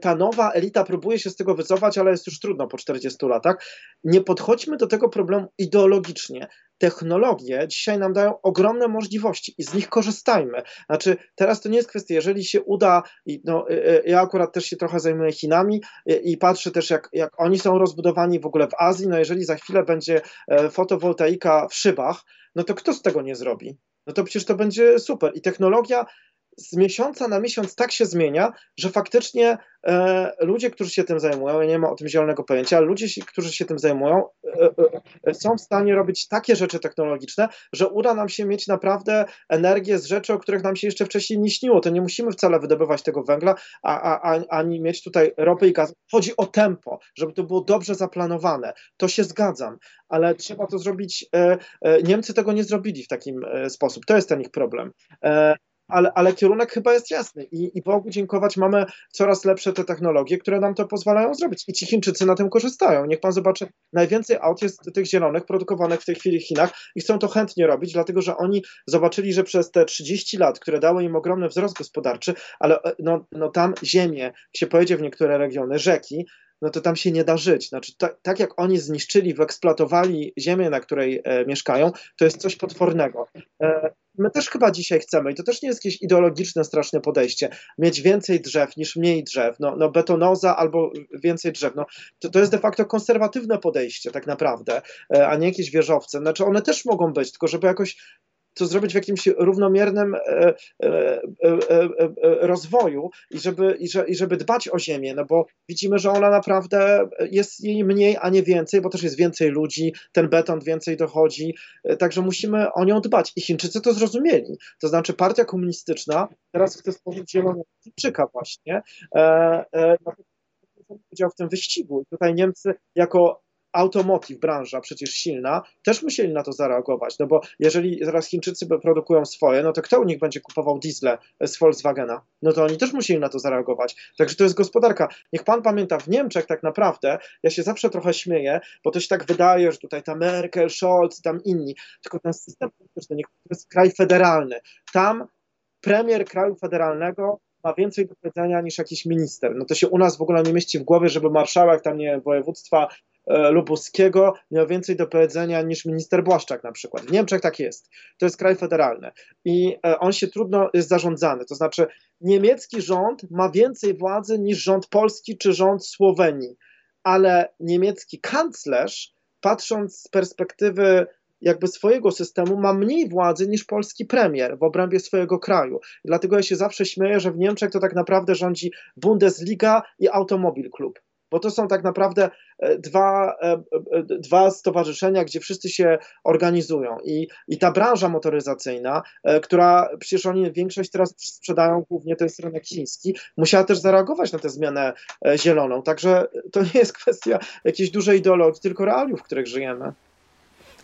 B: Ta nowa elita próbuje się z tego wycofać, ale jest już trudno po 40 latach. Nie podchodźmy do tego problemu ideologicznie. technologie dzisiaj nam dają ogromne możliwości i z nich korzystajmy. Znaczy, teraz to nie jest kwestia, jeżeli się uda, no, y, y, ja akurat też się trochę zajmuję Chinami i, patrzę też, jak, jak oni są rozbudowani w ogóle w Azji, no jeżeli za chwilę będzie e, fotowoltaika w szybach, no to kto z tego nie zrobi? No to przecież to będzie super. I technologia z miesiąca na miesiąc tak się zmienia, że faktycznie e, ludzie, którzy się tym zajmują, ja nie mam o tym zielonego pojęcia, ale ludzie, którzy się tym zajmują, e, e, są w stanie robić takie rzeczy technologiczne, że uda nam się mieć naprawdę energię z rzeczy, o których nam się jeszcze wcześniej nie śniło. To nie musimy wcale wydobywać tego węgla, a, a, ani mieć tutaj ropy i gaz. Chodzi o tempo, żeby to było dobrze zaplanowane. To się zgadzam, ale trzeba to zrobić. E, e, Niemcy tego nie zrobili w takim e, sposób. To jest ten ich problem ale, ale kierunek chyba jest jasny I, i Bogu dziękować mamy coraz lepsze te technologie, które nam to pozwalają zrobić i ci Chińczycy na tym korzystają. Niech pan zobaczy, najwięcej aut jest tych zielonych produkowanych w tej chwili w Chinach i chcą to chętnie robić, dlatego że oni zobaczyli, że przez te 30 lat, które dały im ogromny wzrost gospodarczy, ale e, no, no tam ziemię, jak się pojedzie w niektóre regiony, rzeki, no to tam się nie da żyć. Znaczy, tak, tak jak oni zniszczyli, wyeksploatowali ziemię, na której e, mieszkają, to jest coś potwornego. E, my też chyba dzisiaj chcemy, i to też nie jest jakieś ideologiczne, straszne podejście, mieć więcej drzew niż mniej drzew, no, no betonoza albo więcej drzew. No, to, to jest de facto konserwatywne podejście tak naprawdę, e, a nie jakieś wieżowce. Znaczy one też mogą być, tylko żeby jakoś to zrobić w jakimś równomiernym e, e, e, rozwoju i żeby, i, żeby dbać o ziemię, no bo widzimy, że ona naprawdę jest jej mniej, a nie więcej, bo też jest więcej ludzi, ten beton więcej dochodzi, także musimy o nią dbać. I Chińczycy to zrozumieli. To znaczy partia komunistyczna teraz chce stworzyć zielonego Chińczyka właśnie, udział w tym wyścigu. I tutaj Niemcy jako automotive, branża przecież silna, też musieli na to zareagować, no bo jeżeli zaraz Chińczycy produkują swoje, no to kto u nich będzie kupował diesle z Volkswagena? No to oni też musieli na to zareagować. Także to jest gospodarka. Niech pan pamięta, w Niemczech tak naprawdę, ja się zawsze trochę śmieję, bo to się tak wydaje, że tutaj ta Merkel, Scholz, tam inni, tylko ten system polityczny, to jest kraj federalny. Tam premier kraju federalnego ma więcej do powiedzenia niż jakiś minister. No to się u nas w ogóle nie mieści w głowie, żeby marszałek tam nie województwa lubuskiego miał więcej do powiedzenia niż minister Błaszczak na przykład. W Niemczech tak jest. To jest kraj federalny i e, on się trudno jest zarządzany. To znaczy niemiecki rząd ma więcej władzy niż rząd polski czy rząd Słowenii, ale niemiecki kanclerz, patrząc z perspektywy jakby swojego systemu ma mniej władzy niż polski premier w obrębie swojego kraju. Dlatego ja się zawsze śmieję, że w Niemczech to tak naprawdę rządzi Bundesliga i Automobil Club bo to są tak naprawdę e, dwa, e, e, dwa stowarzyszenia, gdzie wszyscy się organizują. I, I ta branża motoryzacyjna, która przecież oni większość teraz sprzedają głównie ten rynek chiński, musiała też zareagować na tę zmianę zieloną. Także to nie jest kwestia jakiejś dużej ideologii, tylko realiów, w których żyjemy.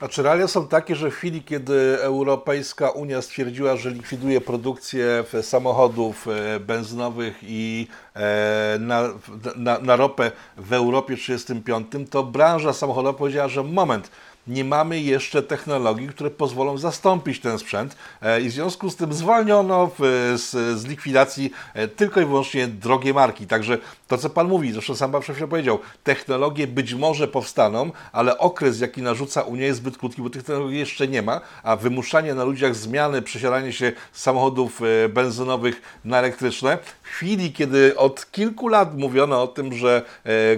A: A czy realia są takie, że w chwili, kiedy Europejska Unia stwierdziła, że likwiduje produkcję samochodów e, benzynowych i e, na, na, na ropę w Europie 35, to branża samochodowa powiedziała, że moment, nie mamy jeszcze technologii, które pozwolą zastąpić ten sprzęt e, i w związku z tym zwolniono z, z likwidacji e, tylko i wyłącznie drogie marki. Także to, co Pan mówi, zresztą sam Pan przed powiedział, technologie być może powstaną, ale okres, jaki narzuca Unia jest zbyt krótki, bo tych technologii jeszcze nie ma, a wymuszanie na ludziach zmiany, przesiadanie się z samochodów e, benzynowych na elektryczne, w chwili, kiedy od kilku lat mówiono o tym, że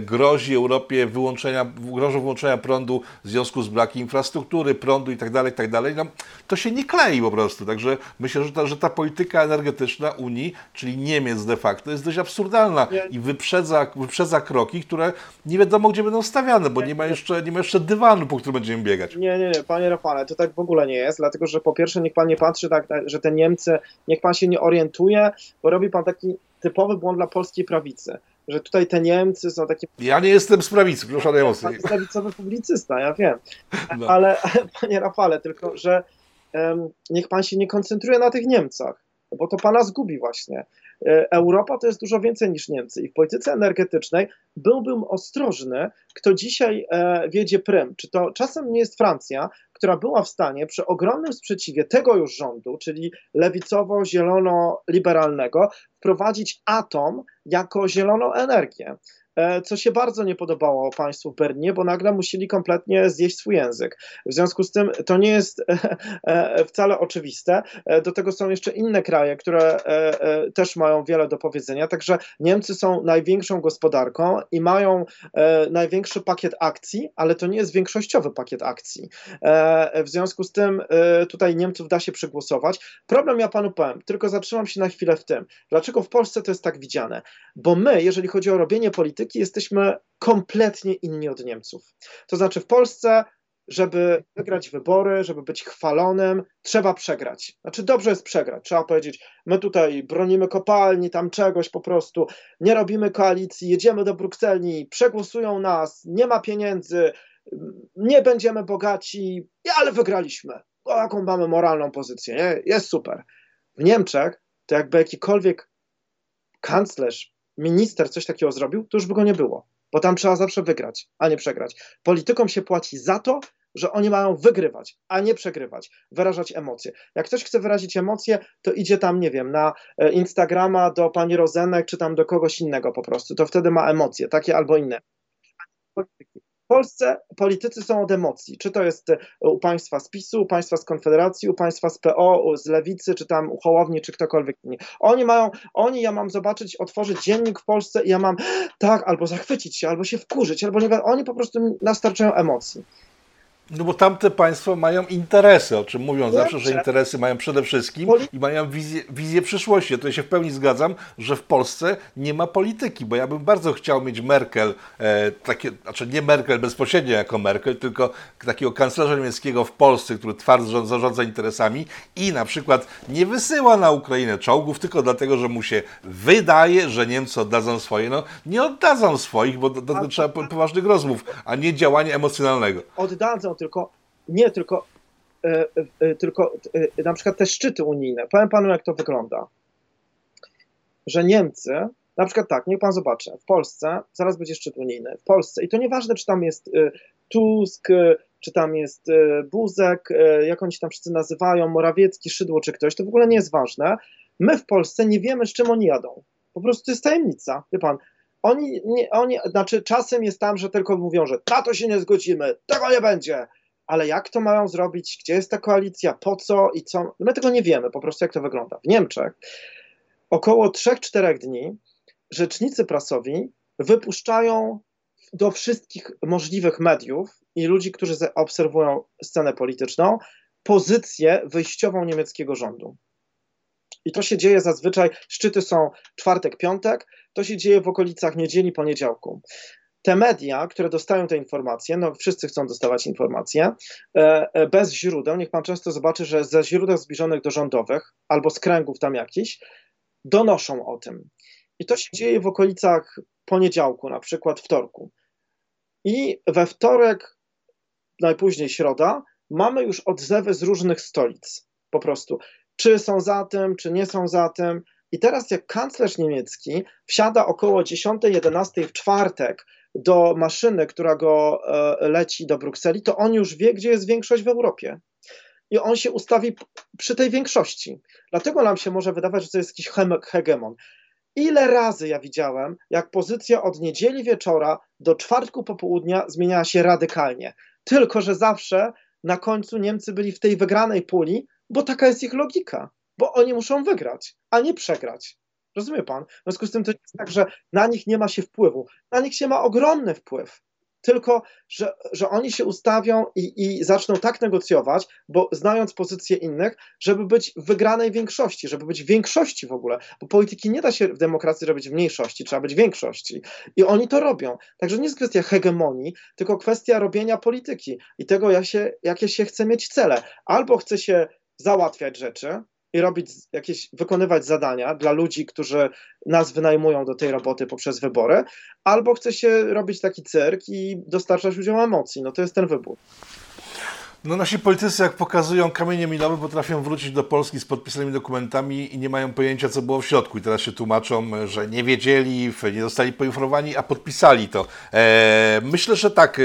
A: grozi Europie wyłączenia, grożą wyłączenia prądu w związku z braki infrastruktury, prądu i tak dalej, tak dalej, no, to się nie klei po prostu. Także myślę, że ta, że ta polityka energetyczna Unii, czyli Niemiec de facto, jest dość absurdalna i wyprzedza, wyprzedza kroki, które nie wiadomo, gdzie będą stawiane, bo nie ma jeszcze, nie ma jeszcze dywanu, po którym będziemy biegać.
B: Nie, nie, nie, panie Rafale, to tak w ogóle nie jest, dlatego że po pierwsze niech pan nie patrzy tak, że te Niemcy, niech pan się nie orientuje, bo robi pan taki typowy błąd dla polskiej prawicy że tutaj te Niemcy są takie...
A: Ja nie jestem z prawicy, proszę najmocniej.
B: Pan jest prawicowy publicysta, ja wiem. No. Ale, panie Rafale, tylko, że um, niech pan się nie koncentruje na tych Niemcach, bo to pana zgubi właśnie. E, Europa to jest dużo więcej niż Niemcy i w polityce energetycznej byłbym ostrożny, kto dzisiaj e, wiedzie prym. Czy to czasem nie jest Francja, która była w stanie przy ogromnym sprzeciwie tego już rządu, czyli lewicowo-zielono-liberalnego, wprowadzić atom jako zieloną energię. E, co się bardzo nie podobało państwu w Berlinie, bo nagle musieli kompletnie zjeść swój język. W związku z tym to nie jest e, wcale oczywiste. Do tego są jeszcze inne kraje, które też mają wiele do powiedzenia. Także Niemcy są największą gospodarką i mają największy pakiet akcji, ale to nie jest większościowy pakiet akcji. W związku z tym tutaj Niemców da się przegłosować. Problem ja panu powiem, tylko zatrzymam się na chwilę w tym. Dlaczego w Polsce to jest tak widziane? Bo my, jeżeli chodzi o robienie polityki, jesteśmy kompletnie inni od Niemców. To znaczy w Polsce żeby wygrać wybory, żeby być chwalonym, trzeba przegrać. Znaczy, dobrze jest przegrać. Trzeba powiedzieć, my tutaj bronimy kopalni, tam czegoś po prostu, nie robimy koalicji, jedziemy do Brukseli, przegłosują nas, nie ma pieniędzy, nie będziemy bogaci, ale wygraliśmy. O, jaką mamy moralną pozycję, nie? jest super. W Niemczech to jakby jakikolwiek kanclerz, minister coś takiego zrobił, to już by go nie było, bo tam trzeba zawsze wygrać, a nie przegrać. Politykom się płaci za to, że oni mają wygrywać, a nie przegrywać, wyrażać emocje. Jak ktoś chce wyrazić emocje, to idzie tam, nie wiem, na e, Instagrama do pani Rozenek, czy tam do kogoś innego po prostu, to wtedy ma emocje, takie albo inne. Polsce politycy są od emocji. Czy to jest e, u państwa z PiSu, u państwa z Konfederacji, u państwa z PO, z Lewicy, czy tam u Hołowni, czy ktokolwiek inny. Oni mają, oni, ja mam zobaczyć, otworzyć dziennik w Polsce i ja mam tak, albo zachwycić się, albo się wkurzyć, albo nie Oni po prostu nastarczają emocji.
A: No bo tamte państwa mają interesy, o czym mówią zawsze, że interesy mają przede wszystkim i mają wizję, wizję przyszłości. To ja się w pełni zgadzam, że w Polsce nie ma polityki, bo ja bym bardzo chciał mieć Merkel, e, takie, znaczy nie Merkel bezpośrednio jako Merkel, tylko takiego kanclerza niemieckiego w Polsce, który twardo zarządza interesami i na przykład nie wysyła na Ukrainę czołgów tylko dlatego, że mu się wydaje, że Niemcy oddadzą swoje. No nie oddadzą swoich, bo do tego trzeba poważnych rozmów, a nie działania emocjonalnego.
B: Oddadzą tylko nie, tylko, e, e, tylko e, na przykład te szczyty unijne. Powiem panu, jak to wygląda. Że Niemcy, na przykład tak, niech pan zobaczy, w Polsce, zaraz będzie szczyt unijny, w Polsce, i to nieważne, czy tam jest Tusk, czy tam jest Buzek, jak oni się tam wszyscy nazywają, Morawiecki, Szydło, czy ktoś, to w ogóle nie jest ważne. My w Polsce nie wiemy, z czym oni jadą. Po prostu to jest tajemnica. Wie pan, oni, nie, oni, znaczy czasem jest tam, że tylko mówią, że na to się nie zgodzimy, tego nie będzie. Ale jak to mają zrobić? Gdzie jest ta koalicja? Po co i co? My tego nie wiemy, po prostu jak to wygląda. W Niemczech około 3-4 dni rzecznicy prasowi wypuszczają do wszystkich możliwych mediów i ludzi, którzy obserwują scenę polityczną, pozycję wyjściową niemieckiego rządu. I to się dzieje zazwyczaj, szczyty są czwartek, piątek, to się dzieje w okolicach niedzieli, poniedziałku. Te media, które dostają te informacje, no wszyscy chcą dostawać informacje, e, e, bez źródeł, niech pan często zobaczy, że ze źródeł zbliżonych do rządowych albo z kręgów tam jakichś, donoszą o tym. I to się dzieje w okolicach poniedziałku, na przykład wtorku. I we wtorek, najpóźniej środa, mamy już odzewy z różnych stolic. Po prostu czy są za tym, czy nie są za tym. I teraz, jak kanclerz niemiecki wsiada około 10-11 w czwartek do maszyny, która go e, leci do Brukseli, to on już wie, gdzie jest większość w Europie. I on się ustawi przy tej większości. Dlatego nam się może wydawać, że to jest jakiś hegemon. Ile razy ja widziałem, jak pozycja od niedzieli wieczora do czwartku popołudnia zmieniała się radykalnie. Tylko, że zawsze na końcu Niemcy byli w tej wygranej puli, bo taka jest ich logika, bo oni muszą wygrać, a nie przegrać. Rozumie pan? W związku z tym to jest tak, że na nich nie ma się wpływu. Na nich się ma ogromny wpływ tylko że, że oni się ustawią i, i zaczną tak negocjować, bo znając pozycję innych, żeby być w wygranej większości, żeby być w większości w ogóle, bo polityki nie da się w demokracji robić w mniejszości, trzeba być w większości. I oni to robią. Także nie jest kwestia hegemonii, tylko kwestia robienia polityki i tego, jak się, jakie się chce mieć cele. Albo chce się załatwiać rzeczy, i robić jakieś, wykonywać zadania dla ludzi, którzy nas wynajmują do tej roboty poprzez wybory, albo chce się robić taki cyrk i dostarczać ludziom emocji. No to jest ten wybór.
A: No nasi politycy, jak pokazują kamienie milowe, potrafią wrócić do Polski z podpisanymi dokumentami i nie mają pojęcia, co było w środku. I teraz się tłumaczą, że nie wiedzieli, nie zostali poinformowani, a podpisali to. E, myślę, że tak, e,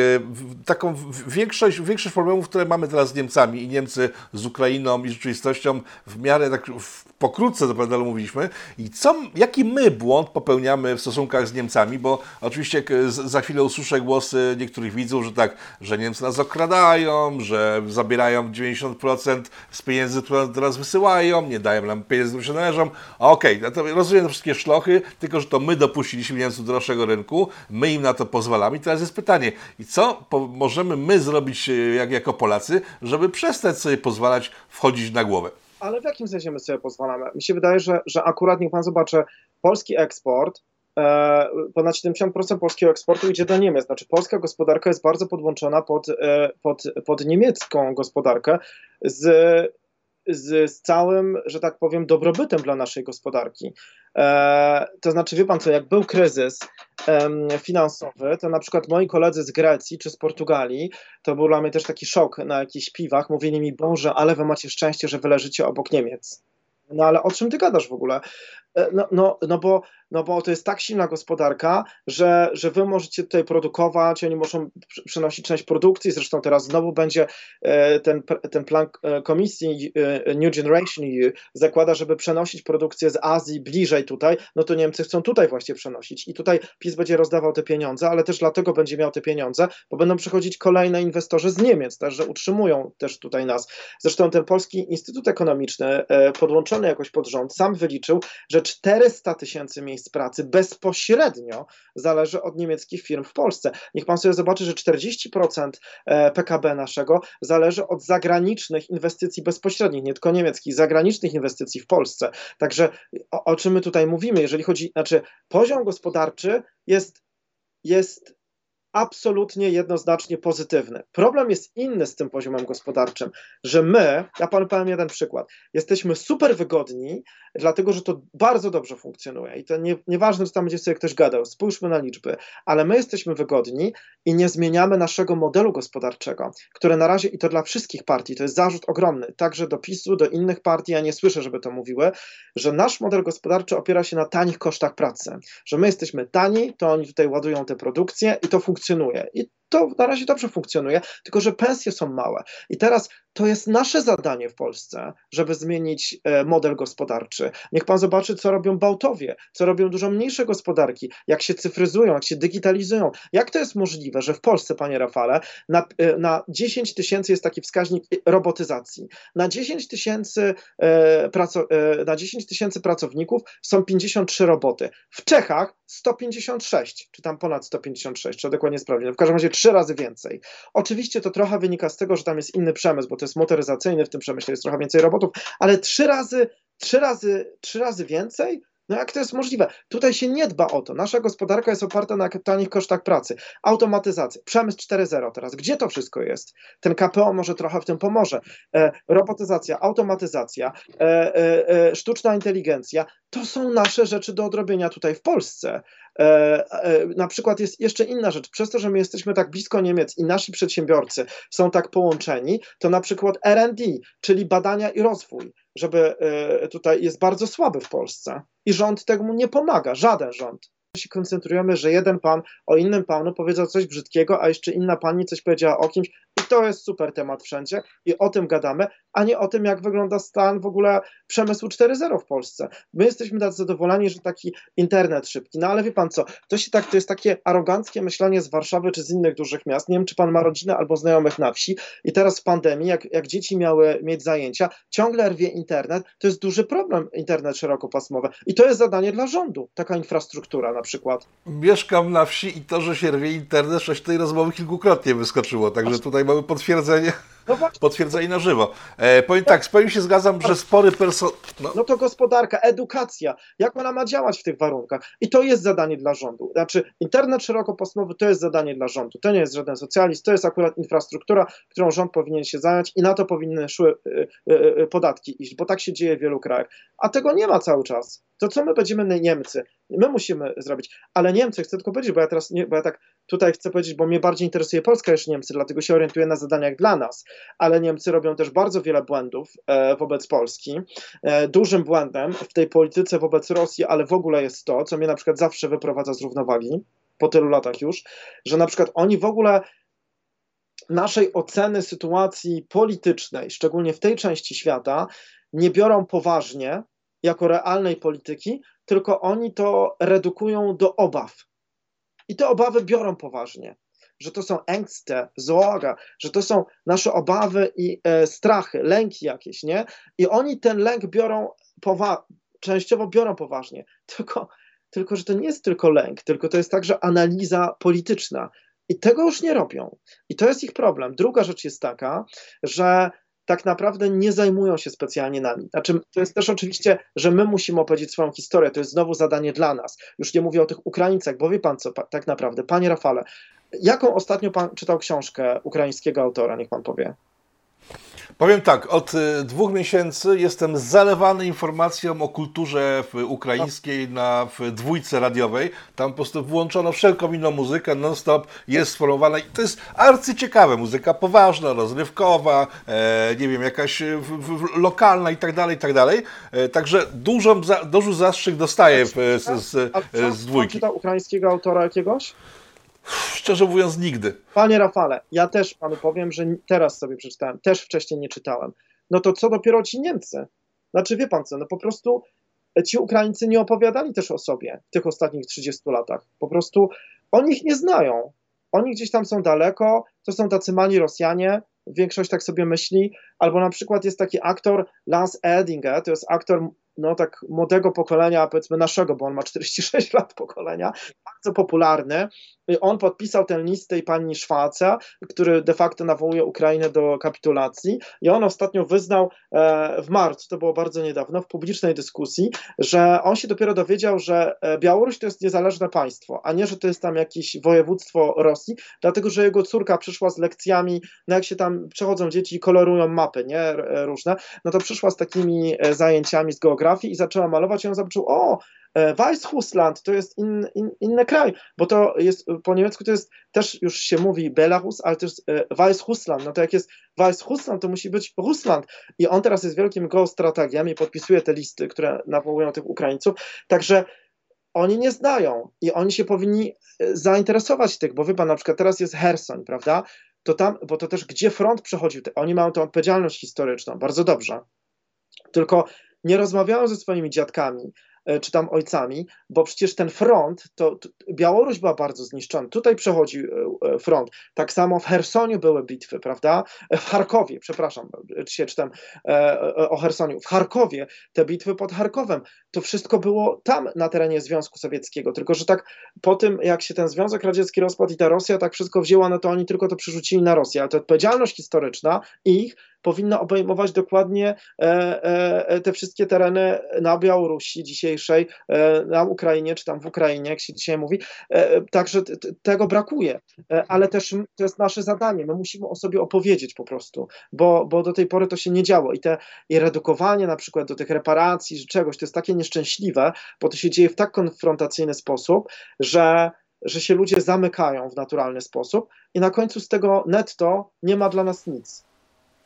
A: taką większość, większość problemów, które mamy teraz z Niemcami i Niemcy z Ukrainą i rzeczywistością w miarę tak w, pokrótce do panelu mówiliśmy. I co, jaki my błąd popełniamy w stosunkach z Niemcami, bo oczywiście za chwilę usłyszę głosy niektórych widzów, że tak, że Niemcy nas okradają, że zabierają 90% z pieniędzy, które teraz wysyłają, nie dają nam pieniędzy, które się należą. Okej, okay, no rozumiem te wszystkie szlochy, tylko że to my dopuściliśmy Niemców do naszego rynku, my im na to pozwalamy. I teraz jest pytanie, i co możemy my zrobić e, jak, jako Polacy, żeby przestać sobie pozwalać wchodzić na głowę?
B: Ale w jakim sensie my sobie pozwalamy? Mi się wydaje, że, że akurat niech pan zobaczy, polski eksport ponad 70% polskiego eksportu idzie do Niemiec. Znaczy polska gospodarka jest bardzo podłączona pod, e, pod, pod niemiecką gospodarkę z, z, z całym, że tak powiem, dobrobytem dla naszej gospodarki. E, to znaczy, wie pan co, jak był kryzys finansowy, to na przykład moi koledzy z Grecji czy z Portugalii, to był dla mnie też taki szok na jakichś piwach, mówili mi, Boże, ale wy macie szczęście, że wy leżycie obok Niemiec. No ale o czym ty gadasz w ogóle? No, no, no bo no bo to jest tak silna gospodarka, że, że wy możecie tutaj produkować, oni muszą przenosić część produkcji, zresztą teraz znowu będzie e, ten, ten plan e, komisji e, New Generation EU zakłada, żeby przenosić produkcję z Azji bliżej tutaj, no to Niemcy chcą tutaj właśnie przenosić i tutaj PiS będzie rozdawał te pieniądze, ale też dlatego będzie miał te pieniądze, bo będą przychodzić kolejne inwestorzy z Niemiec, też, że utrzymują też tutaj nas. Zresztą ten Polski Instytut Ekonomiczny podłączony jakoś pod rząd sam wyliczył, że 400 tysięcy miejsc pracy bezpośrednio zależy od niemieckich firm w Polsce. Niech pan sobie zobaczy, że 40% e, PKB naszego zależy od zagranicznych inwestycji bezpośrednich, nie tylko niemieckich, zagranicznych inwestycji w Polsce. Także o, o czym my tutaj mówimy, jeżeli chodzi, znaczy poziom gospodarczy jest, jest absolutnie jednoznacznie pozytywny. Problem jest inny z tym poziomem gospodarczym, że my, ja panu powiem jeden przykład, jesteśmy super wygodni, dlatego że to bardzo dobrze funkcjonuje i to nie, nieważne, czy tam będzie sobie ktoś gadał, spójrzmy na liczby, ale my jesteśmy wygodni i nie zmieniamy naszego modelu gospodarczego, które na razie, i to dla wszystkich partii, to jest zarzut ogromny, także do PiSu, do innych partii, ja nie słyszę, żeby to mówiły, że nasz model gospodarczy opiera się na tanich kosztach pracy, że my jesteśmy tani, to oni tutaj ładują te produkcje i to funkcjonuje funkcjonuje. I to na razie dobrze funkcjonuje, tylko że pensje są małe. I teraz to jest nasze zadanie w Polsce, żeby zmienić e, model gospodarczy. Niech pan zobaczy, co robią Bałtowie, co robią dużo mniejsze gospodarki, jak się cyfryzują, jak się digitalizują. Jak to jest możliwe, że w Polsce, panie Rafale, na, e, na 10 tysięcy jest taki wskaźnik robotyzacji. Na 10 tysięcy e, na 10 tysięcy pracowników są 53 roboty. W Czechach 156, czy tam ponad 156, trzeba dokładnie sprawdzić. No w każdym razie trzy razy więcej. Oczywiście to trochę wynika z tego, że tam jest inny przemysł, bo to jest motoryzacyjny, w tym przemyśle jest trochę więcej robotów, ale trzy razy, trzy razy, trzy razy więcej? No jak to jest możliwe? Tutaj się nie dba o to. Nasza gospodarka jest oparta na tanich kosztach pracy. Automatyzacja, przemysł 4.0 teraz. Gdzie to wszystko jest? Ten KPO może trochę w tym pomoże. E, robotyzacja, automatyzacja, e, e, e sztuczna inteligencja. To są nasze rzeczy do odrobienia tutaj w Polsce. E, e, na przykład jest jeszcze inna rzecz. Przez to, że my jesteśmy tak blisko Niemiec i nasi przedsiębiorcy są tak połączeni, to na przykład RD, czyli badania i rozwój, żeby e, tutaj jest bardzo słaby w Polsce i rząd temu nie pomaga, żaden rząd. Się koncentrujemy, że jeden pan o innym panu powiedział coś brzydkiego, a jeszcze inna pani coś powiedziała o kimś to jest super temat wszędzie i o tym gadamy, a nie o tym, jak wygląda stan w ogóle przemysłu 4.0 w Polsce. My jesteśmy tak zadowoleni, że taki internet szybki, no ale wie pan co, to się tak, to jest takie aroganckie myślenie z Warszawy czy z innych dużych miast, nie wiem, czy pan ma rodzinę albo znajomych na wsi. I teraz w pandemii, jak, jak dzieci miały mieć zajęcia, ciągle rwie internet, to jest duży problem internet szerokopasmowy. I to jest zadanie dla rządu, taka infrastruktura na przykład.
A: Mieszkam na wsi i to, że się rwie internet, coś tej rozmowy kilkukrotnie wyskoczyło, także tutaj mamy potwierdzenie, no potwierdzenie na żywo. E, powiem tak, z pełni się zgadzam, że spory person...
B: No. no to gospodarka, edukacja, jak ona ma działać w tych warunkach? I to jest zadanie dla rządu. Znaczy, internet szerokopasmowy to jest zadanie dla rządu. To nie jest żaden socjalizm, to jest akurat infrastruktura, którą rząd powinien się zająć i na to powinny szły y, y, y, podatki iść, bo tak się dzieje w wielu krajach. A tego nie ma cały czas. To co my będziemy Niemcy? My musimy zrobić. Ale Niemcy, chcę tylko powiedzieć, bo ja teraz nie, bo ja tak tutaj chcę powiedzieć, bo mnie bardziej interesuje Polska niż Niemcy, dlatego się orientuję na zadaniach dla nas, ale Niemcy robią też bardzo wiele błędów e, wobec Polski. E, dużym błędem w tej polityce wobec Rosji, ale w ogóle jest to, co mnie na przykład zawsze wyprowadza z równowagi, po tylu latach już, że na przykład oni w ogóle naszej oceny sytuacji politycznej, szczególnie w tej części świata, nie biorą poważnie jako realnej polityki, tylko oni to redukują do obaw. I te obawy biorą poważnie. Że to są ängste, zoaga, że to są nasze obawy i e, strachy, lęki jakieś, nie? I oni ten lęk biorą powa- częściowo biorą poważnie. Tylko, tylko, że to nie jest tylko lęk, tylko to jest także analiza polityczna. I tego już nie robią. I to jest ich problem. Druga rzecz jest taka, że tak naprawdę nie zajmują się specjalnie nami. Znaczy, to jest też oczywiście, że my musimy opowiedzieć swoją historię, to jest znowu zadanie dla nas. Już nie mówię o tych Ukraińcach, bo wie pan co, pa, tak naprawdę, panie Rafale, jaką ostatnio pan czytał książkę ukraińskiego autora, niech pan powie?
A: Powiem tak, od y, dwóch miesięcy jestem zalewany informacją o kulturze ukraińskiej na dwójce radiowej. Tam po prostu włączono wszelką inną muzykę, non-stop jest sformowana i to jest arcyciekawe, muzyka poważna, rozrywkowa, e, nie wiem, jakaś w, w, lokalna i tak dalej, i tak dalej. E, także dużą, za, duży zastrzyk dostaję z, z, z, z dwójki.
B: Czytał ukraińskiego autora jakiegoś?
A: Szczerze mówiąc, nigdy.
B: Panie Rafale, ja też panu powiem, że teraz sobie przeczytałem, też wcześniej nie czytałem. No to co dopiero ci Niemcy? Znaczy, wie pan co, no po prostu ci Ukraińcy nie opowiadali też o sobie w tych ostatnich 30 latach. Po prostu oni ich nie znają. Oni gdzieś tam są daleko, to są tacy mali Rosjanie, większość tak sobie myśli, albo na przykład jest taki aktor Lance Edinger, to jest aktor no tak młodego pokolenia, powiedzmy naszego, bo on ma 46 lat pokolenia, bardzo popularny. On podpisał ten list tej pani Szwaca, który de facto nawołuje Ukrainę do kapitulacji i on ostatnio wyznał e, w marcu, to było bardzo niedawno, w publicznej dyskusji, że on się dopiero dowiedział, że e, Białoruś to jest niezależne państwo, a nie, że to jest tam jakieś województwo Rosji, dlatego, że jego córka przyszła z lekcjami, no jak się tam przechodzą dzieci i kolorują mapy, nie, różne, no to przyszła z takimi e, zajęciami z geografii i zaczęła malować i on zobaczył, o, Weißrussland to jest in, in, inny kraj, bo to jest po niemiecku to jest też już się mówi Belarus, ale też Weißrussland. No to jak jest Weißrussland, to musi być Russland. I on teraz jest wielkim geostrategiem i podpisuje te listy, które nawołują tych Ukraińców. Także oni nie znają i oni się powinni zainteresować tych, bo wie pan, na przykład teraz jest Herson, prawda? To tam, bo to też gdzie front przechodził, oni mają tę odpowiedzialność historyczną, bardzo dobrze. Tylko nie rozmawiają ze swoimi dziadkami, E, czy tam ojcami, bo przecież ten front, to, to Białoruś była bardzo zniszczona. Tutaj przechodzi e, e, front. Tak samo w Hersoniu były bitwy, prawda? W Charkowie, przepraszam, dzisiaj czytam o Hersoniu. W Charkowie, te bitwy pod Charkowem, to wszystko było tam na terenie Związku Sowieckiego. Tylko, że tak po tym, jak się ten Związek Radziecki rozpadł i ta Rosja tak wszystko wzięła, no to oni tylko to przerzucili na Rosję. Ale to odpowiedzialność historyczna ich powinna obejmować dokładnie e, e, te wszystkie tereny na Białorusi dzisiejszej, e, na Ukrainie, czy tam w Ukrainie, jak się dzisiaj mówi. Także tego brakuje, ale też to jest nasze zadanie. My musimy o sobie opowiedzieć po prostu, bo, bo do tej pory to się nie działo i te i redukowanie na przykład do tych reparacji, czy czegoś, to jest takie nieszczęśliwe, bo to się dzieje w tak konfrontacyjny sposób, że że się ludzie zamykają w naturalny sposób i na końcu z tego netto nie ma dla nas nic.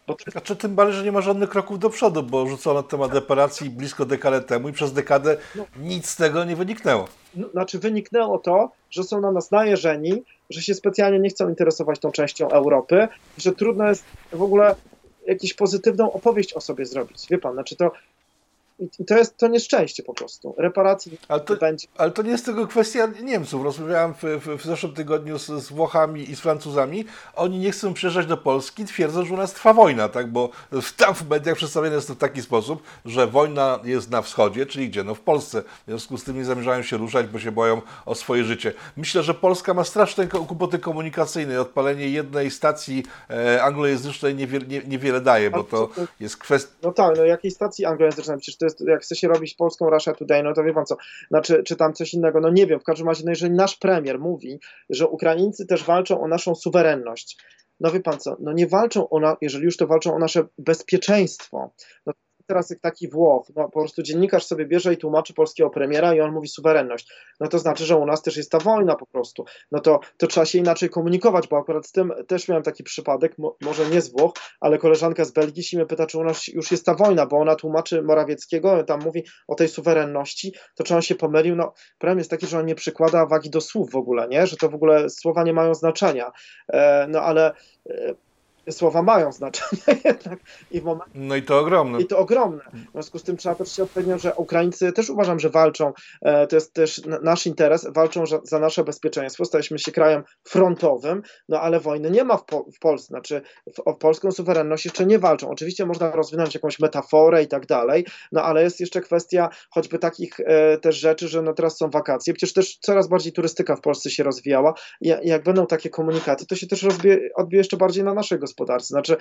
A: Bo. Znaczy, tym bardziej, że nie ma żadnych kroków do przodu, bo rzucono temat reparacji blisko dekadę temu i przez dekadę no, nic z tego nie wyniknęło.
B: No, znaczy wyniknęło to, że są na nas najeżeni, że się specjalnie nie chcą interesować tą częścią Europy, że trudno jest w ogóle jakąś pozytywną opowieść o sobie zrobić. Wie pan, znaczy to i to jest to nieszczęście po prostu. Reparacji
A: ale to, będzie. Ale to nie jest tylko kwestia Niemców. Rozmawiałem w, w, w zeszłym tygodniu z, z, Włochami i z Francuzami. Oni nie chcą przyjeżdżać do Polski, twierdzą, że u nas trwa wojna, tak? Bo tam w mediach przedstawione jest to w taki sposób, że wojna jest na wschodzie, czyli gdzie? No w Polsce. W związku z tym nie zamierzają się ruszać, bo się boją o swoje życie. Myślę, że Polska ma straszne kłopoty komunikacyjne. Odpalenie jednej stacji e, anglojęzycznej niewiele, nie, niewiele daje, bo to, to jest kwestia.
B: No tak, no jakiej stacji anglojęzycznej? Przecież jak chce się robić polską Russia Today, no to wie pan co, znaczy, czy tam coś innego, no nie wiem, w każdym razie, no jeżeli nasz premier mówi, że Ukraińcy też walczą o naszą suwerenność, no wie pan co, no nie walczą o, na, jeżeli już to walczą o nasze bezpieczeństwo, no teraz jak taki Włoch, no po prostu dziennikarz sobie bierze i tłumaczy polskiego premiera i on mówi suwerenność, no to znaczy, że u nas też jest ta wojna po prostu, no to, to trzeba się inaczej komunikować, bo akurat z tym też miałem taki przypadek, mo, może nie z Włoch, ale koleżanka z Belgii się mnie pyta, czy u nas już jest ta wojna, bo ona tłumaczy Morawieckiego, tam mówi o tej suwerenności, to czy on się pomylił, no problem jest taki, że on nie przykłada wagi do słów w ogóle, nie, że to w ogóle słowa nie mają znaczenia, e, no ale e, słowa mają znaczenie jednak i w momencie
A: No i to ogromne.
B: i to ogromne. W związku z tym trzeba też się odpowiedzieć, że Ukraińcy też uważam, że walczą, e, to jest też nasz interes, walczą za, nasze bezpieczeństwo, staliśmy się krajem frontowym, no ale wojny nie ma w, po, w Polsce, znaczy w, o polską suwerenność jeszcze nie walczą. Oczywiście można rozwinąć jakąś metaforę i tak dalej, no ale jest jeszcze kwestia choćby takich e, też rzeczy, że no teraz są wakacje, przecież też coraz bardziej turystyka w Polsce się rozwijała i jak będą takie komunikaty, to się też odbije jeszcze bardziej na naszej gospodarce. Znaczy,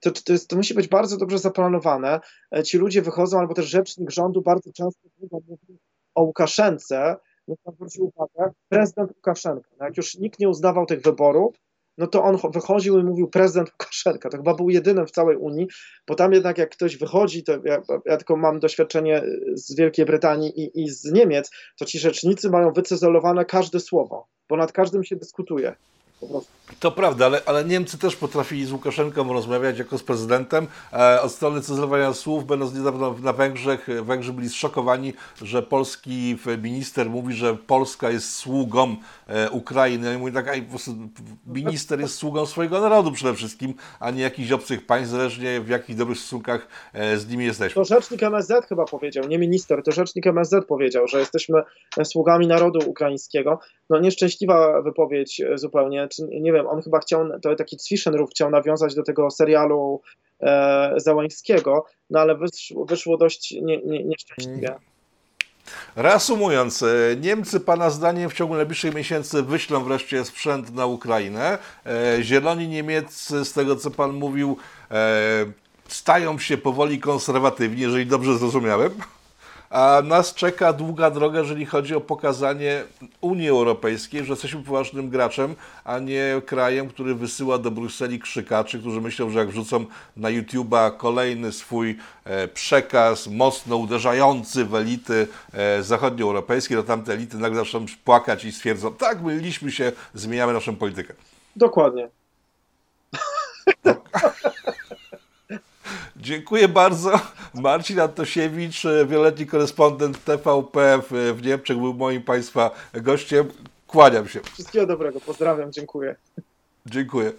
B: to, to, jest, to musi być bardzo dobrze zaplanowane. E, Ci ludzie wychodzą, albo też rzecznik rządu bardzo często mówi o Łukaszence. Niech pan zwróci uwagę, prezydent Łukaszenka. No jak już nikt nie uznawał tych wyborów, no to on cho- wychodził i mówił prezydent Łukaszenka. To chyba był jedynym w całej Unii, bo tam jednak jak ktoś wychodzi, to ja, ja tylko mam doświadczenie z Wielkiej Brytanii i, i z Niemiec, to ci rzecznicy mają wycezelowane każde słowo, bo nad każdym się dyskutuje. Po prostu.
A: To prawda, ale, ale Niemcy też potrafili z Łukaszenką rozmawiać jako z prezydentem. E, od strony cyzowania słów, będąc niedawno na Węgrzech, e, Węgrzy byli zszokowani, że polski minister mówi, że Polska jest sługą e, Ukrainy. I mówi tak, "Ej, po prostu minister jest sługą swojego narodu przede wszystkim, a nie jakichś obcych państw, zależnie w jakich dobrych stosunkach e, z nimi jesteśmy.
B: To rzecznik MSZ chyba powiedział, nie minister, to rzecznik MSZ powiedział, że jesteśmy sługami narodu ukraińskiego. No nieszczęśliwa wypowiedź e, zupełnie, czy, nie wiem, on chyba chciał, to taki Zwischenruf chciał nawiązać do tego serialu e, Załańskiego, no ale wyszło, wyszło dość nie, nie, nieszczęśliwie.
A: Reasumując, e, Niemcy Pana zdaniem w ciągu najbliższych miesięcy wyślą wreszcie sprzęt na Ukrainę. E, Zieloni niemieccy, z tego co Pan mówił, stają się powoli konserwatywni, jeżeli dobrze zrozumiałem. A nas czeka długa droga, jeżeli chodzi o pokazanie Unii Europejskiej, że jesteśmy poważnym graczem, a nie krajem, który wysyła do Brukseli krzykaczy, którzy myślą, że jak wrzucą na YouTube'a kolejny swój e, przekaz mocno uderzający w elity e, zachodnioeuropejskie, to tamte elity nagle zaczną płakać i stwierdzą, tak, myliliśmy się, zmieniamy naszą politykę.
B: Dokładnie.
A: Dziękuję bardzo. Marcin Antosiewicz, e, wieloletni korespondent TVP w, w Niemczech, był moim Państwa gościem. Kłaniam się.
B: Wszystkiego dobrego, pozdrawiam, dziękuję.
A: Dziękuję.